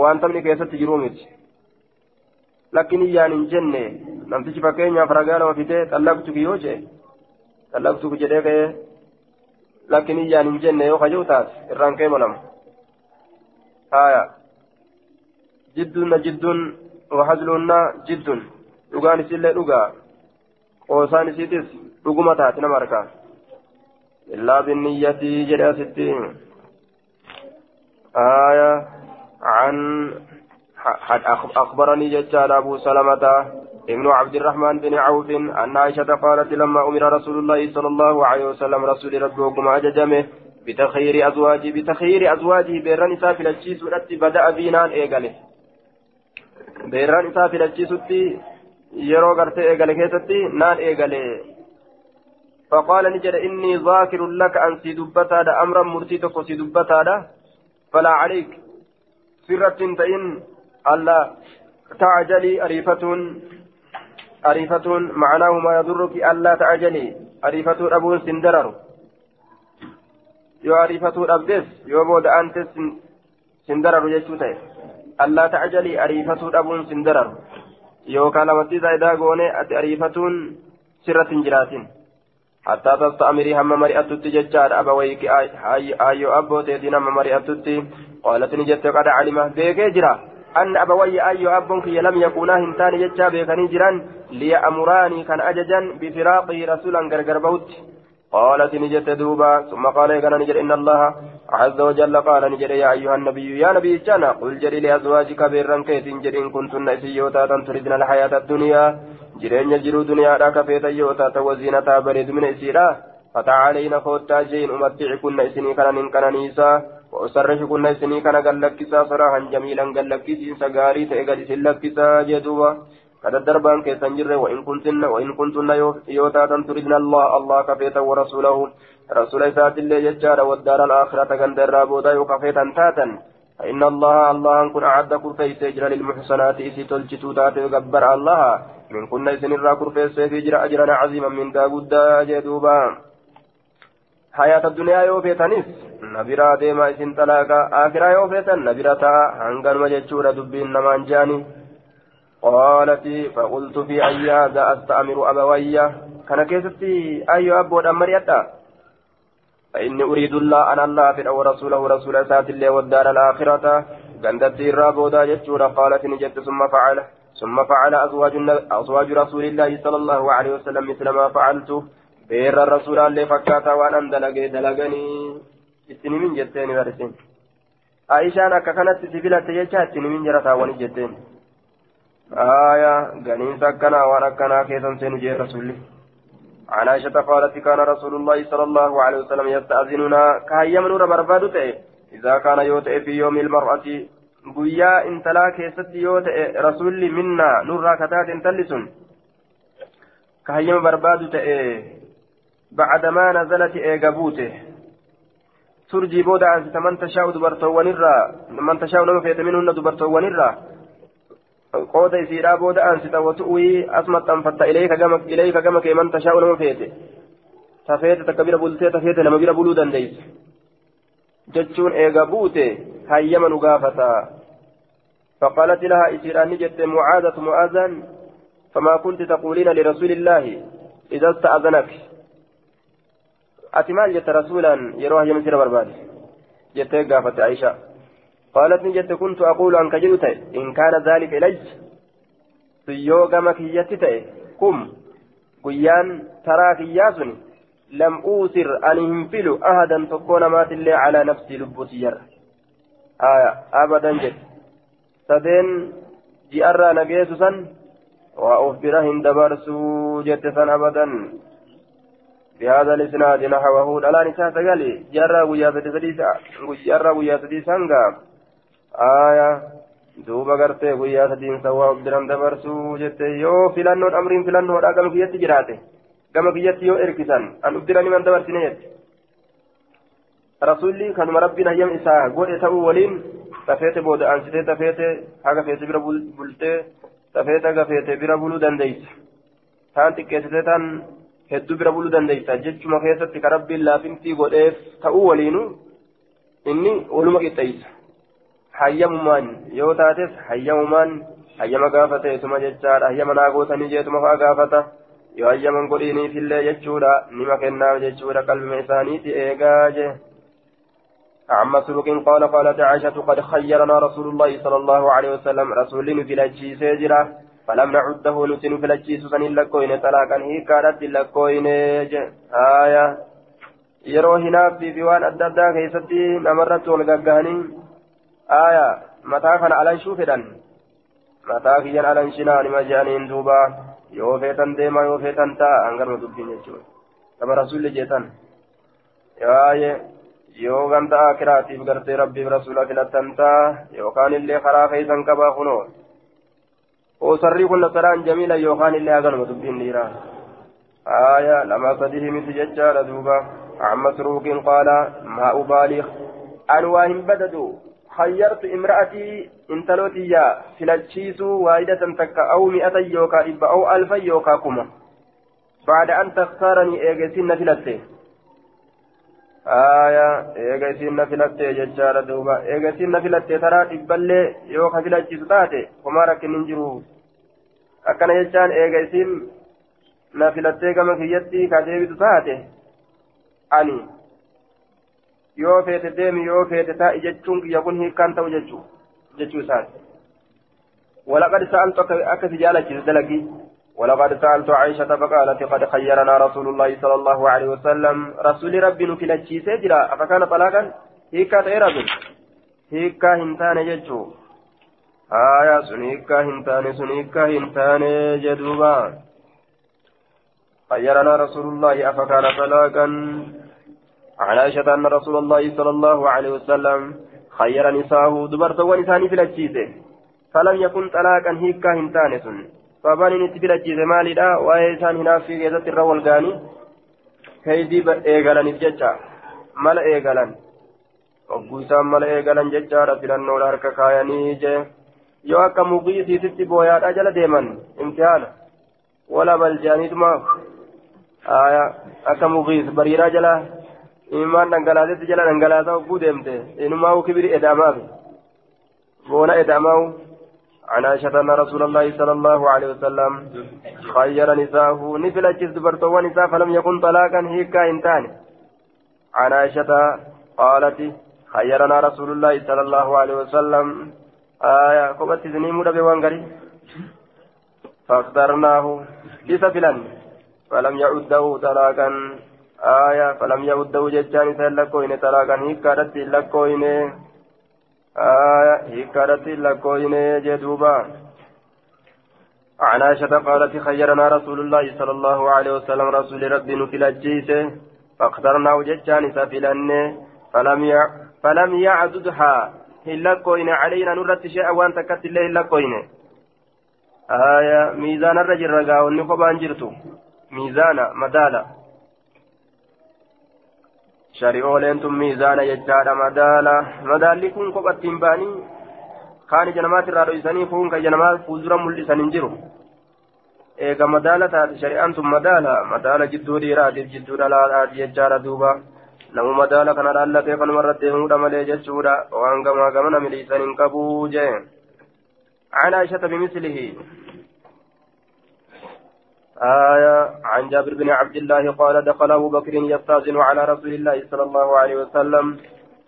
waan taphni keessatti jiruu miti lakkin iyyaan hin jenne namtichi fakkeenyaaf ragaa lama fitee xallaqtuki yoo jee xallaqtuki jedhee ka'ee lakkin iyyaan hin jenne yoo kajuu taate irraan kee malama haya jidduunna jidduun wahazluunna jidduun dhugaan isillee dhugaa qoosaan isiitis dhuguma taate nama arkaa إلا بالنية جرى ستين آية عن أخبرني ججال أبو سلمة ابن عبد الرحمن بن عوف أن عائشة قالت لما أمر رسول الله صلى الله عليه وسلم رسول ربكم أججمه بتخيير أزواجه بتخيير أزواجه بيران إساء في الجيس بدأ بينان إيقاله بيران إساء في الجيس yeroo gartee eegale keessatti naan eegale فقال نجد إني ذاكر لك أن سيدبتا دا أمرا مرتيتك سيدبتا دا فلا عليك سرة تئن ألا تعجلي أريفة أريفة معناه ما يضرك ألا تعجلي أريفة أبو سندرر dhabdes yoo booda antes sindararu jechuu ta'e allaa ta'ajalii ariifatuu dhabuun sindararu yookaan lamatti zaayidaa goone ati ariifatuun sirratti hin jiraatin حتى تستأمري هم مرئتت ججار أبويك أيو أبو تيدين هم مرئتت قالت نجت قد علم بيك جرا. أن أبوي أيو أبوك لم يكونا هنتان ججا بيكني ليأمراني كان أججا بفراقه رسولا غرغر بوت. قالت نجت دوبا ثم قال كان نجر إن الله عز وجل قال نجر يا أيها النبي يا نبي جانا قل جري لأزواجك بيرا كيت إن كنتن إسيوتا تردن الحياة الدنيا. Jireenya jiruu duniyaadhaa kafeetan yoo taata waziinataa bareedumina isiidha. Fatacaalayna koottaa jeen umattici isinii kanan hin qananiisaa وأسرش كنا إسني كان قال لكسا صراحا جميلا قال لكسي سجاري تأجل إسن لكسا جدوبا قد الدربان كيسان جره وإن كنتن وإن كنتن يوتاتا تردن الله الله كفيتا ورسوله رسول إسات الله يجار والدار الآخرة كان درابودا يكفيتا تاتا فإن الله الله أنكن أعد كرفيس يجرى للمحسنات إسي تلجتو تاتي وقبر الله. من كنا إسن الرا كرفيس يجرى أجرا عظيما من داود جدوبا حياة الدنيا يوفيتنس نبرا ديما إسن تلاقا آخرا يوفيتن نبرا تا هنغان مججورا دبين نمان جاني. قالت فقلت في أي هذا أستأمر أبوي كان كيستي أي أبو أمريتا فإني أريد الله أن الله في ورسوله رسول سات الله والدار الآخرة. قندت الرابودا جتشورا قالت نجت ثم فعل. ثم فعل أزواج أزواج رسول الله صلى الله عليه وسلم مثل ما فعلت. بير الرسول اللي فكاتا وأنا دلقي دلقني. إتني من جتين ورسين عائشة أكا كانت سبيلة تجيشا إتني من جرتا ونجتين آية غنين سكنا وأنا كنا كيسا سنجي رسولي. عن عائشة قالت كان رسول الله صلى الله عليه وسلم يستأذننا كهيم نور برباد إذا كان يوتئ في يوم المرأة intalaa keessatti yoo ta'e rasulli minna nurraa kataate intalli sun ka hayyama barbaadu ta'e bacdamaa nazalati eega buute turjii booda aansita man tashaa'u dubartoowwanirraa man tashaa'u nama feete minhunna dubartoowwanirraa isiidhaa booda aansita watu'uyi as maxxanfatta ilayka gama kee man tashaa'u nama feete tafeete takka bira bultee tafeete nama bira buluu dandeeyse jechuun eega buute hayyama nu gaafata فقالت لها إسيران جت معاذة معاذا فما كنت تقولين لرسول الله إذا استأذنك أتمال جت رسولا يروح يمسير برباد جت قافت عائشة قالت جت كنت أقول أنك جلت إن كان ذلك إلي سيو قمك يتتئ قم قيان تراك ياسني لم أوسر أن ينفل أحدا تكون مات الله على نفسي لبوتير آية أبدا جت سدين جئرا نجيس سن وأخبره دبرسو جت سن أبدا. بهذا الإسناد نحوه الآن نساء تقالي جرى ويا جرى ويا سديسانغا aayaa duuba gartee guyyaa sadiinsa waa biran dabarsuu jette yoo filannoon amriin filannoodha gama kiyyatti jiraate gama kiyyatti yoo ergisan an ubdiran iman dabarsine jette rasuulli kanuma rabbiin hayyam isaa godhe ta'uu waliin tafeete booda ansitee tafeete haga feete bira bultee tafeete haga feete bira buluu dandeeysa taan xiqqeessitee taan hedduu bira buluu dandeeysa jechuma keessatti ka rabbiin laafintii godheef ta'uu waliinu inni waluma qixxeeysa. Hayyamumaan yoo taates hayyamumaan hayyama gaafate suma jechaadha hayyama naa gootanii jeetuma fa'aa gaafata yoo hayyaman godhiiniifillee jechuudha nima kennaaf jechuudha qalbima isaaniiti eegaa jee عن مسروق قال قالت عائشة قد خيرنا رسول الله صلى الله عليه وسلم رسول في الأجي سيجرة فلم نعده نسن في الأجي سن لكوين طلاقا هي كانت لكوين آية yeroo hinaafii fi waan adda addaa keessatti namarratti wal gaggahanii aya mataa kana alanshuu fedhan mataa kiyyan alanshinaa nima je'aniin duuba yoo feetan deemaa yoo feetan ta'a hangarma dubbiin jechuudha kama rasulli jeetan yaaye yoo ganda akiraatiif gartee rabbiif rasuula filattan ta'a yookaan illee karaa keessan qabaa kunoo osarrii kun nasaraan jamiila yookaan illee haganuma dubbiin dhiiraa aya lama sadihi miti jechaadha duuba عن مسروق قال ما أبالغ أن واهم بددوا خيرت امرأتي انتلوتي يا فلتشيسو واحدة تك أو مئة يوكا إبا أو ألف يوكا كما بعد أن تختارني إيجاسين فلتي آية إيجاسين فلتي ججارة دوبا إيجاسين فلتي ترى إبالي يوكا فلتشيسو تاتي وما ركن ننجرو أكنا ججان إيجاسين نفلتي كما كيتي كديبتو تاتي ani yoo feete deemi yoo feete taa'i jechuun kiyya kun hiikkaan ta'u jechuu jechuu isaati. ولقد سألت أكثر جالك دلقي ولقد سألت عائشة فقالت قد خيرنا رسول الله صلى الله عليه وسلم رسول ربي نكلتشي سجرا أفكان طلاقا هيكا تيرب هيكا هنتان ججو آية سنيكا هنتان سنيكا هنتان جدوبا خيرنا رسول الله أفكان طلاقا عن عائشة أن رسول الله صلى الله عليه وسلم خير نساه دبرت ونساني في الجيزة فلم يكن طلاقا هيكا هنتانس. فبان نتي في الجيزة مالي لا وإيسان هنا في جيزة الرول غاني كيدي إيغالا نتججا ملا إيغالا. وقوسان ملا إيغالا ججا filannoo harka kaayanii je yoo akka muqiisiititti booyaadha jala deeman imtihaana wala baljaaniituma akka muqiis bariiraa jala imaan dhangalaasetti jala dhangalaasaa hogguu deemte. Inumaa kibiri edamaaf boona edamaa'u عن عائشة أن رسول الله صلى الله عليه وسلم خير نساءه نفل أجز دبرتو نساء فلم يكن طلاقا هيكا إنتان عن عائشة قالت خيرنا رسول الله صلى الله عليه وسلم آية قبت زني مدى بوانغري فاخترناه لسفلا فلم يعده طلاقا آية فلم يعده ججان سلكوين طلاقا هيكارت لكوين آية هيكارت لكوين جدوبا عن عائشة قالت خيرنا رسول الله صلى الله عليه وسلم رسول ربي نفل الجيسه فاخترناه ججان سفلن فلم ي... فلم يعددها هلكوين علينا نرت شيئا وان تكت الله هلكوين آية ميزان الرجل رقا ونقبان جرتو ميزان مدالا shari'ooleen tun miizaana jechaadha madaala madaalli kun kophattiin ba'anii kaan ija namaatirraa dho'isanii kun kan ija namaa fuuldura mul'isan hin jiru eega madaala taate shari'aan tun madaala madaala jidduu dhiiraatiif jidduu dhalaadhaati jechaadha duuba namu madaala kana dhaallatee kanuma irratti deemuudha malee jechuudha waan gamaa gamana miliisan hin qabuu jee عن عائشة بمثله آية عن جابر بن عبد الله قال دخل أبو بكر يستأذن على رسول الله صلى الله عليه وسلم.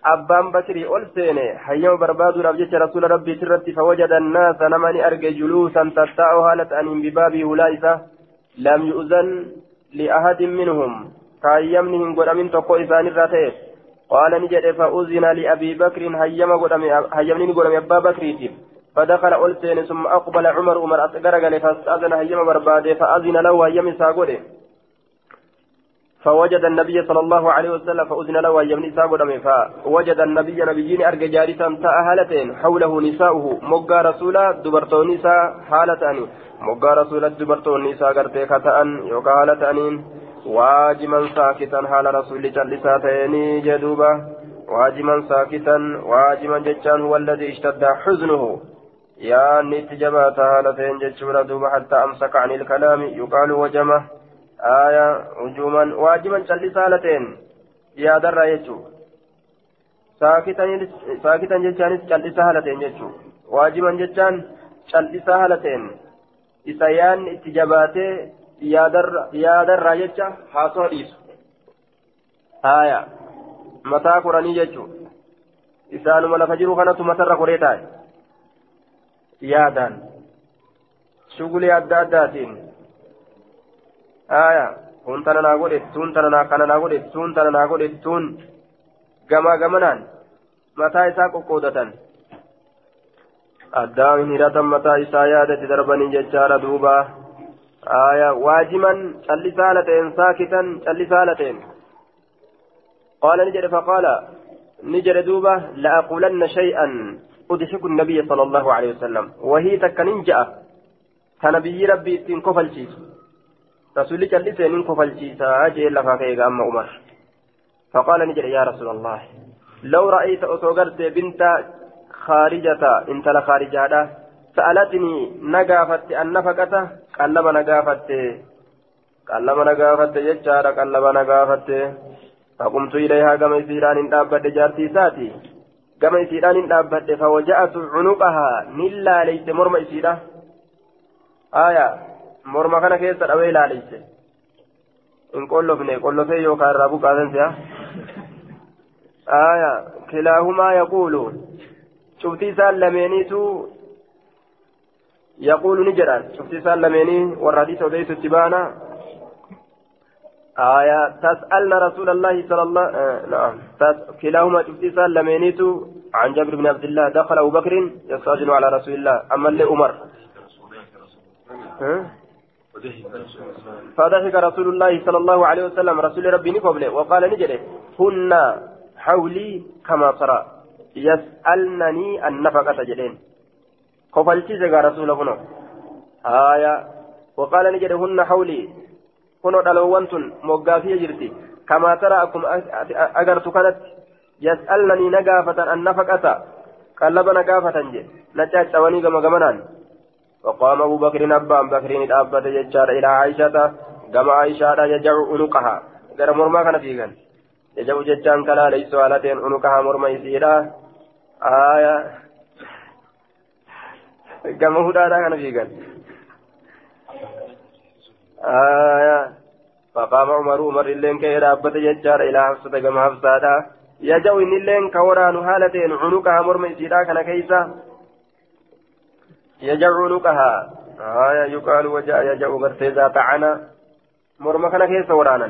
أبان بكري ألسيني حيوم برباد ربجة رسول ربي ترت فوجد الناس نمني أرجى جلوسا تتاع هالة أن ببابه ولائسة لم يؤذن لأحد منهم. كايمنهم قد تقو إسان الرتيب قال نجد فأذن لأبي بكر هيمني قد أبا بكر فدخل ألسين ثم أقبل عمر عمر أصغر فاستأذن هيما برباده فأذن له هيما ساقوده. فوجد النبي صلى الله عليه وسلم فأذن له يمني ساقو فوجد النبي نبيين أرجى جالسا تاء هالتين حوله نساؤه. مقى رسولا دبرتون نساء هالتان مقى رسولا دبرتون نساء قرتي كتأن يوكا هالتانين واجما ساكتا حال رسول جلساتين جدوبا واجما ساكتا واجما جتان هو الذي اشتد حزنه. yaanni itti jabaata haala ta'een jechuudha duuba hatta amsaka anil kalaami yuqaalu wajama aya hujuman waajiban callisaa haala ta'een yaadarraa jechuu. Saakitan jechaanis callisaa haala ta'een jechuu. Waajiban jechaan callisaa haala ta'een isa yaanni itti jabaatee yaadarraa jecha haasoo dhiisu. Aya mataa koranii jechuu. Isaanuma lafa jiru kanatu matarra koree taa'e. Yaadaan shugulee adda addaatiin aya kun tana naa godhe tun tana naa kana naa godhe tun tana naa godhe tun gamaa gamanaan mataa isaa qoqqoodatan addaan hiratan mataa isaa yaadatti darbanii jechaadha duuba aya waajiman callisaa haala ta'een saakitan callisaa haala ta'een qaala ni jedhe faqaala ni jedhe duuba la'aqulanna shay'an udxiku النبي صلى الله عليه وسلم. وهي تكنين جاء. كنبي ربي إتين كفلشيس رسولي جلسه من كفلشيسا جيل لفاك أما عمر. فقال نجد يا رسول الله. لو رأيت أتوغرت بنت خارجة إنت لخارجة سألتني نقافت النفقة قلب نقافت. قلب نقافت يجار قلب نقافت. فقمت إليها كما يسيران إن أبد جارتي ساتي. كما يسيران إن أبد فوجأت عنقها نلا ليس مرمى يسيرة آية morma kana keessa dhawee ilaaleyse hin qollofne qollofee yookaan irraa buqaasan si'a aya kilaahumaa yaquulu cufti isaan lameeniitu yaquulu ni jedhan cufti isaan lameenii warra hadiisa odeysutti baana aya tas'alna rasuula allahi sala allah naam kilaahumaa cufti isaan lameeniitu عن جابر بن عبد الله دخل أبو بكر يستأذن على رسول الله. أما اللي عمر. فضحك رسول الله صلى الله عليه وسلم. رسول ربي نقبله وقال نجده هن حولي كما ترى. يسألنني النفقة جدين. كفلتي زغا رسول الله. آية. وقال نجده هن حولي. كنو دلوانتن موغافية جرتي كما ترى أكم أجرت كانت يسألنني نقافة النفقة قلب نقافة جي نجاج أواني كما كمانان وقام أبو بكر أبان بكر أبت يجار إلى عائشة كما عائشة يجع عنقها غير مرمى كان فيغن يجع ججان كلا ليس والتين عنقها مرمى يسيرا آية كما هدى كان فيغن آية فقام عمر عمر اللين كي أبت يجار إلى حفصة كما حفصة يجع إن اللين كوران هالتين عنقها مرمى يسيرا كان كيسا يجع عنقها آية يقال وجاء يجع برتيزا تعنا مرمى كان كيس ورانا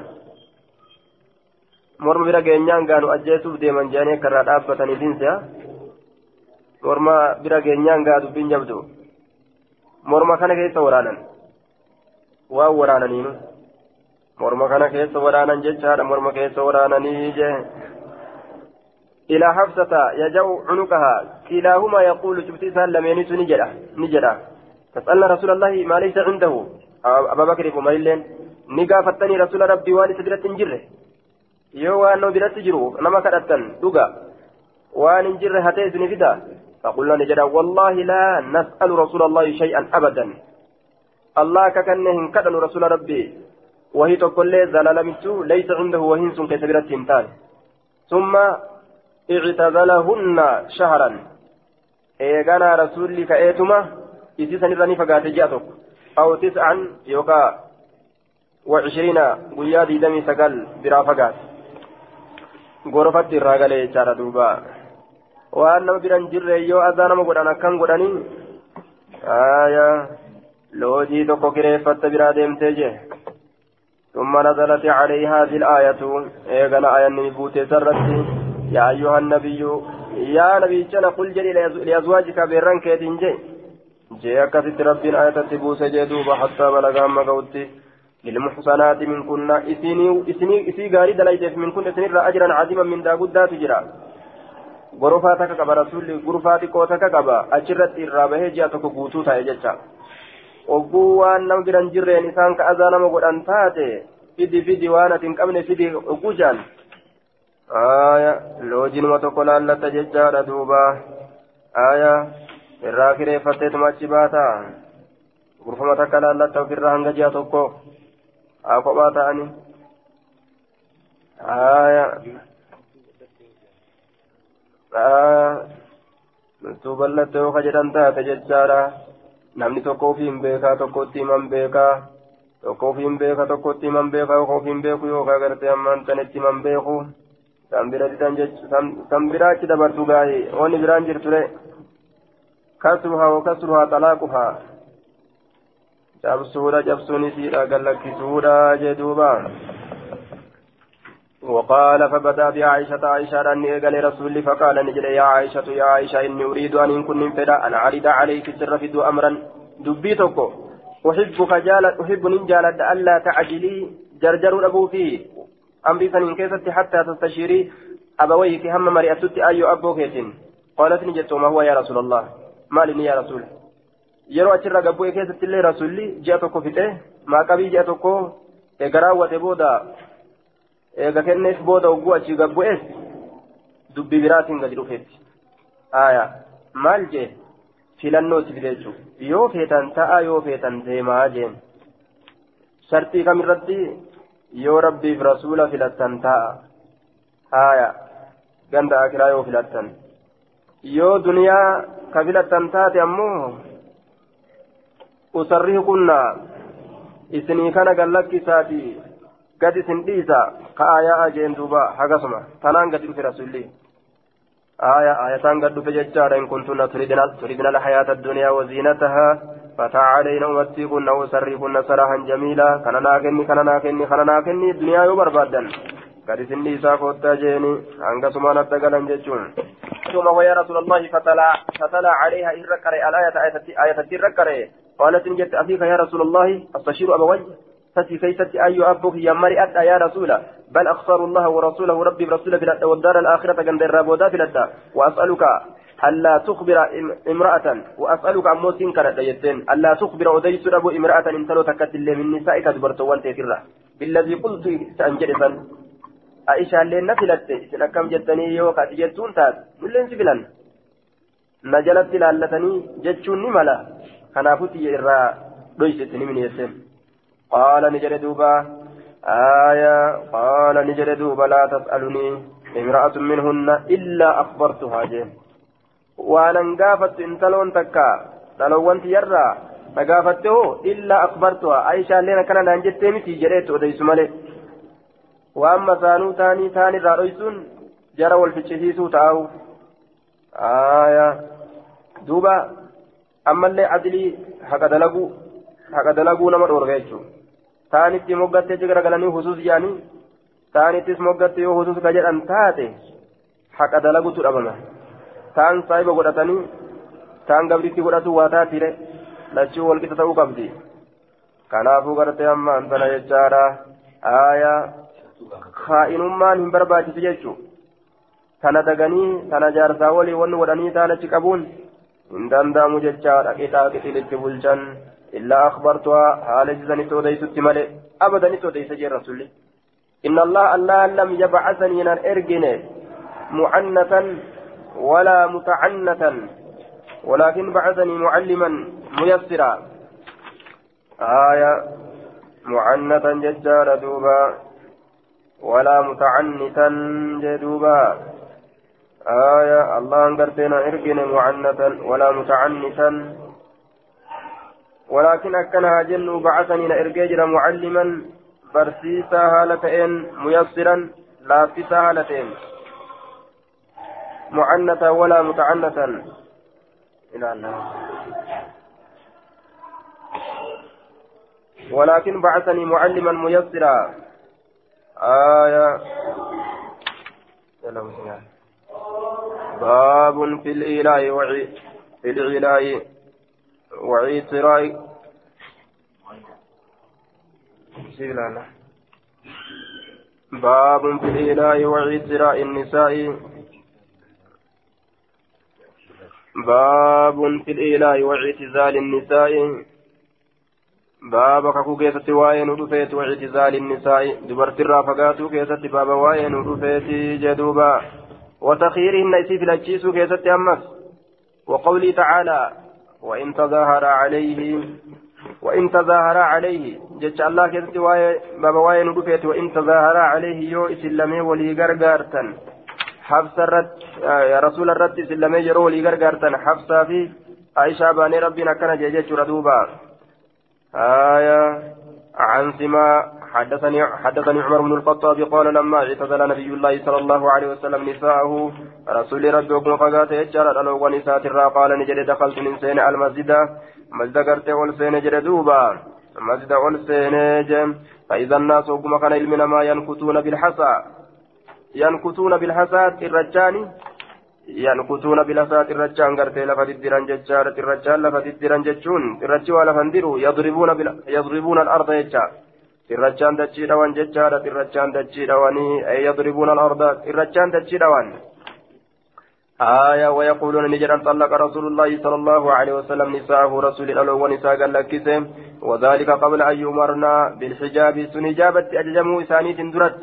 مرمى بلا جنيان قالوا أجيسوف ديما جاني كرا دابة دينسيا مرمى بلا جنيان قالوا بين جبدو مرمى كان كيس ورانا واو ورانا نينو مرمى كان كيس ورانا جيتشار مرمى كيس ورانا نيجي إلى حفصة يجو عنقها كلاهما يقول شفت سلمين نجرة نجرة تسألنا رسول الله ما ليس عنده أبا بكر ومالين نقافتني رسول ربي والي سدرة جره yoo waan nama biratti jiru nama kadhattan dhuga. Waan hin jirre hatee isin fida فقلنا نجدا والله لا نسأل رسول الله شيئا أبدا الله ككنه كدن رسول ربي. وهي تقول زلالمت ليس عنده وهنس كسبرت تنتان. ثم اعتزلهن شهرا. إيغانا رسولي كأيتما إسيسا نراني فقات جاتك أو تسعا يوكا وعشرين قيادي دمي سقل برا فقات. غرفت الراقل يجار دوبا. waan nama biran jirre yoo azaa nama godhan akkan godhanii aya loojii tokko kireeffatte biraa deemtee jee. ثم نزلت عليه هذه الآية إيغانا آية نبوت سرت يا أيها النبي يا نبي جنا قل جري لأزواجك بيران كيتين جي جي أكثت ربين آية تبوس جدوبا حتى بلغ أما للمحصنات من كنا إسيني إسيني إسي غاري دلايتف من كنا إسيني أجرا عظيما من داود دات جرا gorofaa takka qaba rasuulli gurfaa xiqqoo takka qaba. Achirratti irraa bahee ogguu waan nama biran jirreen isaan ka azaa nama godhan taate fidi fidi waan ati hin qabne fidi ogguu jaan aya loojinuma tokko laallatta jechaadha duuba aya irraa kireeffatteetuma achi baata gurfuma takka laallatta ofirraa hanga ji'a tokko haa kophaa ta'ani aya tuuballatte yoo ka jedhan taate jechaadha namni tokko ofiin beekaa tokkotti himan beekaa tokko ofiin beeka tokkotti himan beekaa yookaan ofiin beeku yookaan gartee ammaan tanitti himan beeku san bira didan jechuun san biraa achi dabartu gaa'ee wanni biraan jirture kasruhaa oo kasruhaa xalaaquhaa cabsuudha cabsuun isiidha gallakkisuudha jee duubaa. وقال فبدا بعائشة عائشة أني قال رسولي فقال نجد يا عائشة يا عائشة إني أريد أن إن كن فدا أن أعرض عليك في أمرا. دبيتك أحبك جالت أحب من جالت ألا تعجلي جرجر أبو فيه. أمري سنين كيست حتى تستشيري أبويك هم مريأتت أي أبوك قالت نجد ما هو يا رسول الله. ما لي يا رسول. yeroo achirra gabbuu keessatti illee rasulli ji'a tokko fixe maaqabii ji'a tokko booda eega kenneef booda ogguu achi gabbu'ees dubbi biraatiin gadi dhufeetti aya maal jee filannoo itti fide jechuudha yoo feetan ta'a yoo feetan deemaa jeen shartii kamirratti yoo rabbiif rasuula filattan ta'a aya ganda akiraa yoo filattan yoo duniyaa ka filattan taate ammoo usarrihi kunna isinii kana gallakkisaati isin dhiisa ka aayaa jeen duuba hagasuma. Tanaan gadi dhufe rasulli آية آية قد فججار إن كنتن تريدن تريدن الحياة الدنيا وزينتها فتعالين أمتيكن وسريكن سراحا جميلا كان ناكني كان ناكني كان ناكني الدنيا يبربادا قد سني ساكوتا جيني سمان الدقل ججون ثم ويا رسول الله فتلا فتلا عليها إركري الآية آية الركري قالت إن جت أخيك يا رسول الله أستشير أبوي فتي كيست أي أبوك يا مري أدى يا رسول بل أخسر الله ورسوله ربي برسوله في والدار الآخرة عند الرابودا في وأسألك ألا تخبر امرأة وأسألك عن موت كانت يتين ألا تخبر أديس أبو امرأة إن تلو تكت من نسائك دبرتوان تكرة بالذي قلت سأنجلسا عائشة اللين نفلت إسنا كم جتني يوكا تجتون تات ملين سفلان نجلت لألتني جتشون نملا. خنافتي إرى دويستني من يسين قال نجر دوبا آية قال نجر دوبا لا تسألني امرأة منهن إلا أخبرتها جين وأنا انقافت انتلون تكا تلوان تيرا نقافته إلا أخبرتها عائشة لنا كان نانجت متي جريت وديس ملك وأما ثانو ثاني ثاني رأيسون جرى والفتشيسو تاو آية دوبا أما اللي عدلي حق دلقوا حق دلقوا نمر ورغيتشو taanitti moggattee garagalanii husus jedhanii taanittis moggatte yoo husus ka jedhan taate haqa dalagutu dhabama taan saahiba godhatanii taan gabritti godhatu waa taatire lachuu walqixa ta'uu qabdi kanaafuu gartee amma antana jechaadha aayaa kaa'inummaan hin barbaachisu jechuu tana daganii tana jaarsaa walii wanni godhanii taan qabuun hin danda'amu jechaadha qixaa qixilitti bulchan إلا أخبرتها حال جزني توديت مالي؟ أبدا توديت جي رسولي إن الله الله لم يبعثني أن أرجن معنة ولا متعنة ولكن بعثني معلما ميسرا. آية معنة ججار دوبا ولا متعنتا جدوبا. آية الله أنقرتنا إرقنا معنة ولا متعنتا ولكن أكنها جن بعثني لإرقاجر معلما برسيسا هالتين ميسرا لافسا هالتين. معنة ولا متعنة. إلى الله ولكن بعثني معلما ميسرا. آية. باب في الإله وعي في الإله وعيتراء باب في الإله وعيتراء النساء. باب في الإله واعتزال النساء. باب كاكو كيست واين ودفيت واعتزال النساء. دبرت الرافقات كيست باب واين ودفيت جدوبا. وتخيرهن يسيف الأجيس كيست أمس. وقولي تعالى وإن تظاهر عليه وإن تظاهر عليه. جتش الله كيست باب واين ودفيت وإن تظاهر عليه يو إسلامي ولي غرغارتن. حفصة رد يا رسول الرد إسلامي يرو ولي غرغارتن. حفصة في عائشة باني ربنا كان جيجة ردوبا آية عن سما حدثني حدثني عمر بن الخطاب قال لما اعتزل نبي الله صلى الله عليه وسلم نساءه رسول ربي وابن فقات يجار الألو ونساء قال نجد دخلت من سين المسجد. مسجد قرت والسين جد دوبا. مسجد والسين جم فإذا الناس وقم كان علمنا ما ينكتون بالحصى ينكتون بالحصى الرجاني bilasaati irrachaan gartee lafa diddiran jechaadha irrachaan lafa diddiran jechuun irrachi waa lafan diru yadribuuna alarda jecha irrachaan dachii dhawan jechaadha irrachaan dachii dhawanii yadribuuna alarda irrachaan dachii dhawan. آية ويقولون نجرا طلق رسول الله صلى الله عليه وسلم نساءه رسول الله ونساء لكسه وذلك قبل أن يمرنا بالحجاب سنجابة أججموا إساني تندرت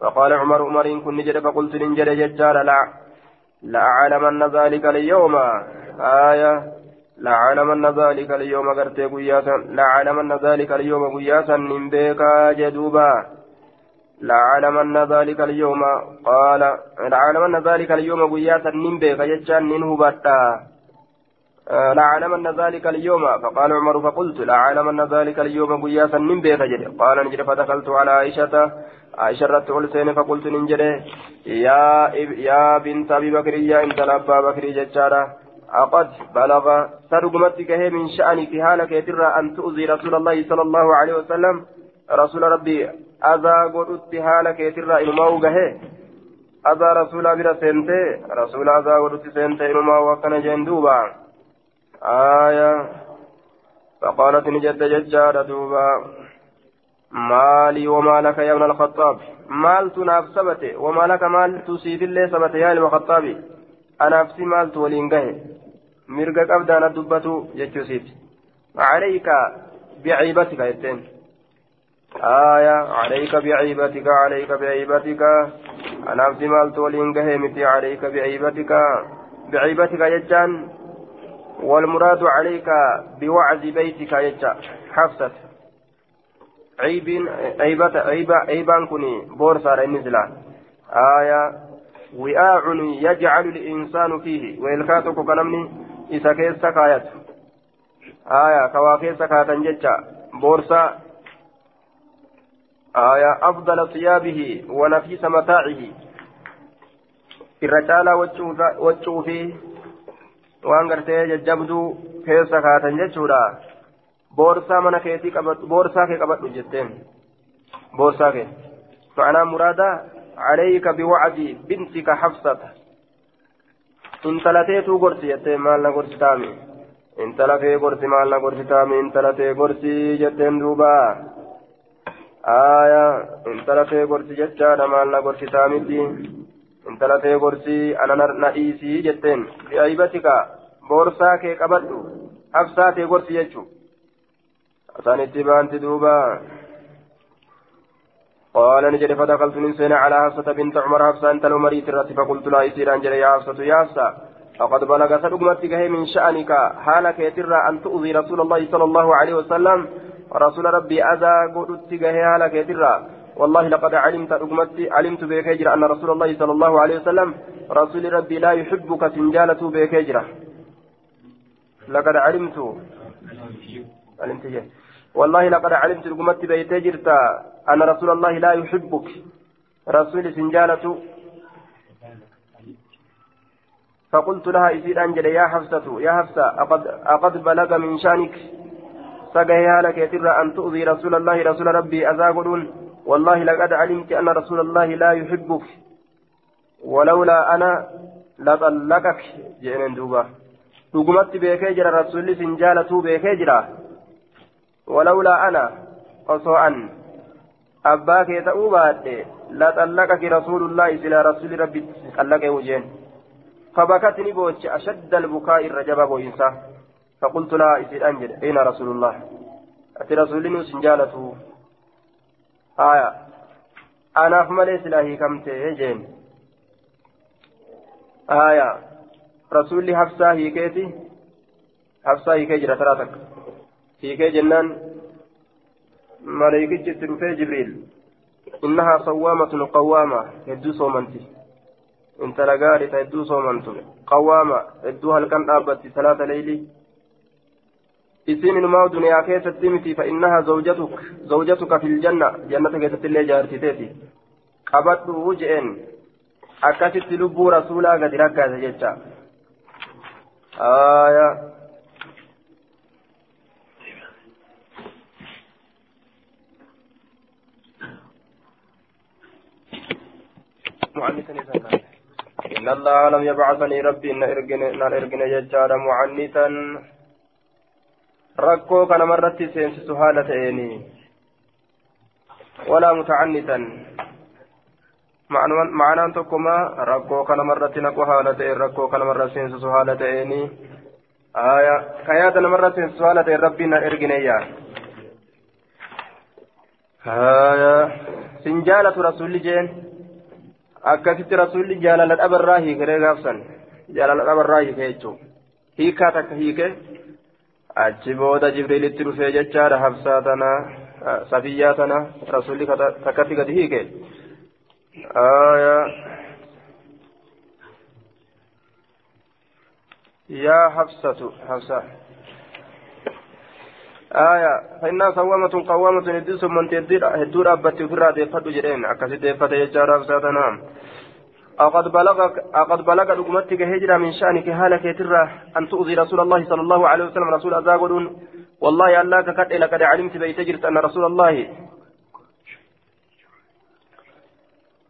فقال عمر عمر إن كن نجر فقلت ننجر ججار لا لأعلمن ذلك اليوم آية لأعلمن ذلك اليوم قرتي قياسا لأعلمن ذلك اليوم قياسا من بيكا جدوبا. لأعلمن ذلك اليوم قال لأعلمن ذلك اليوم قياسا من بيكا جتشان من هبتا. لأعلمن ذلك اليوم فقال عمر فقلت لأعلمن ذلك اليوم قياسا من بيكا جد قال نجد فدخلت على عائشة. عائشة رت أول فقلت ننجري يا يا بنت أبي بكر يا إنت أبا بكر ججارة أقد بلغ سرقمتك هي من شأنك في حالك يترى أن تؤذي رسول الله صلى الله عليه وسلم. رسول ربي أذى قلت حالك يترى إنما وقه أذى رسول بلا سنتي رسول أذى قلت سنتي إنما وكان جندوبا آية. فقالت نجد ججارة دوبا. مالي وما لك يا ابن الخطاب؟ مال تناف سبته. وما لك مال تسيف الله سبته يا ابن الخطاب. أنا أفسي مال تولين قهي مرقك أبدا ندبته يجوسيت عليك بعيبتك يتين آية عليك بعيبتك عليك بعيبتك أنا أفسي مال تولين قهي متي عليك بعيبتك بعيبتك يجان والمراد عليك بوعز بيتك يجان حفصة عيبين عيبة عيبة عيبان كوني بورصة النزلة آية وعاء يجعل الإنسان فيه ويلكاتك كنمني إذا كيس سكايت آية كواكيس سكاتا جتشا بورصة آية أفضل ثيابه ونفيس متاعه الرجال وجهه فيه waan gartee jajjabduu keessa kaatan jechuudha boorsaa mana keetii qabadhu boorsaa kee qabadhu jetteen boorsaa kee فأنا مرادة عليك بوعد بنتك حفصة إن تلتيتو قرسي يتين مالنا قرسي تامي إن تلتي قرسي مالنا قرسي تامي إن تلتي قرسي جتين دوبا آية إن تلتي قرسي جتشانا مالنا قرسي تامي إن تلتي قرسي أنا نئيسي جتين بأيبتك بورسا كي قبض حفصة قرسي يجو أسان اتبانت دوبا قال نجري فدخلت من سنة على حفصة بنت عمر. حفصة أنت المريت الرتي فقلت لا يسير أنجري يا حفصة يا حفصة. فقد بلغ سلقمتك من شأنك. حالك يترى أن تؤذي رسول الله صلى الله عليه وسلم. ورسول ربي أذى قلت حالك يترى والله لقد علمت رقمت علمت بكجرة أن رسول الله صلى الله عليه وسلم رسول ربي لا يحبك سنجالة بكجرة لقد علمت. علمت. والله لقد علمت رقمت بيتجرت أن رسول الله لا يحبك. رسول سنجالة فقلت لها إسير أنجل يا حفصة يا حفصة أقد, أقد بلغ من شأنك. سقيها لك يتر أن تؤذي رسول الله رسول ربي أزاغلون. والله لقد علمت أن رسول الله لا يحبك. ولولا أنا لطلقك. جئنا دوبا rasuulli sin jaalatuu beekee jira walawlaa ana osoo an abbaa kee ta'uu baadhe laxallaqaki rasuulullaahi silaa rasuuli rabbi xallaqee wujeen فبكتني بوجه أشد البكاء الرجب بوينسا فقلت لها إسير أنجل أين رسول الله أتي رسولين سنجالته آية أنا أفمل إسلاهي كم تهجين آية رسولي حفصة هيكيتي حفصة هيكي جرى تراتك هيكي جنان ملائكة جت جبريل إنها صوامة قوامة هدو صومنتي انت لقاري تهدو صومنتو قوامة هدو هلكن أبتي ثلاثة ليلي isiin ilmaa duniyaa keessatti miti fa'innaha zawjatuk zawjatuka fil janna jannata keessatti illee jaartiteeti qabadhu je'een akkasitti lubbuu rasuulaa gadi rakkaase jecha aya إن الله لم يبعثني ربي إن إرجن ججار معنتا marratti seensisu haala ta'eeni walaa mutacannitan ma'anaan tokkuma rakkoo kana marratti naqu haala ta'een rakkoo kana marra seensisu haala ta'eeni ka yaada namarra seensisu haala ta'een rabbiin na ergineeyyaa sin jaalatu rasulli jeen akkasitti rasulli jaalala dhabarraa hiikee gaafsan jaalala dhabarraa hiike jechuun hiikaa takka hiike achi booda jibriilitti dhufee jechaadha habsaa tana safiyyaa tana rasulli takkatti gadi hiike yaa habsatu habsa آية فإنها صوامة قوامة هدوس من هدور أبتي في الرادة فدو جرين أكاسي ديفة يجارة بساتنا أقد بلغك أقد بلغ دقمتك هجرة من شأنك هالك ترى أن تؤذي رسول الله صلى الله عليه وسلم رسول أزاغلون والله ألاك قد لقد علمت بيتجرت أن رسول الله